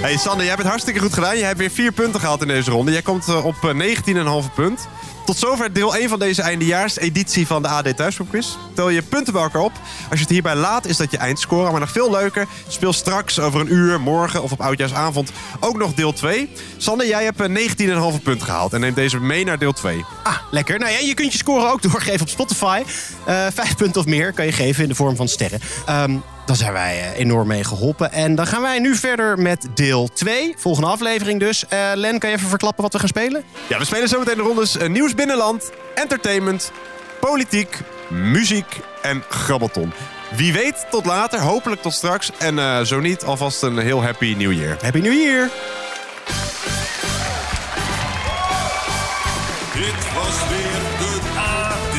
Hey Sander, jij hebt het hartstikke goed gedaan. Je hebt weer vier punten gehaald in deze ronde. Jij komt eh, op eh, 19,5 punt. Tot zover deel 1 van deze eindejaarseditie van de AD Thuispopquiz. Tel je punten bij elkaar op. Als je het hierbij laat, is dat je eindscore. Maar nog veel leuker, speel straks over een uur, morgen of op oudjaarsavond ook nog deel 2. Sander, jij hebt eh, 19,5 punten gehaald en neemt deze mee naar deel 2. Ah, lekker. Nou ja, je kunt je score ook doorgeven op Spotify. Eh, vijf punten of meer kan je geven in de vorm van sterren. Ehm, dan zijn wij eh, enorm mee geholpen. En dan gaan wij nu verder met deel 2. Volgende aflevering dus. Eh, Len, kan je even verklappen wat we gaan spelen? Ja, we spelen zometeen de rondes eh, nieuws binnenland, entertainment, politiek, muziek en grabbelton. Wie weet, tot later, hopelijk tot straks. En eh, zo niet, alvast een heel happy new year. Happy New Year! Dit was weer de AD.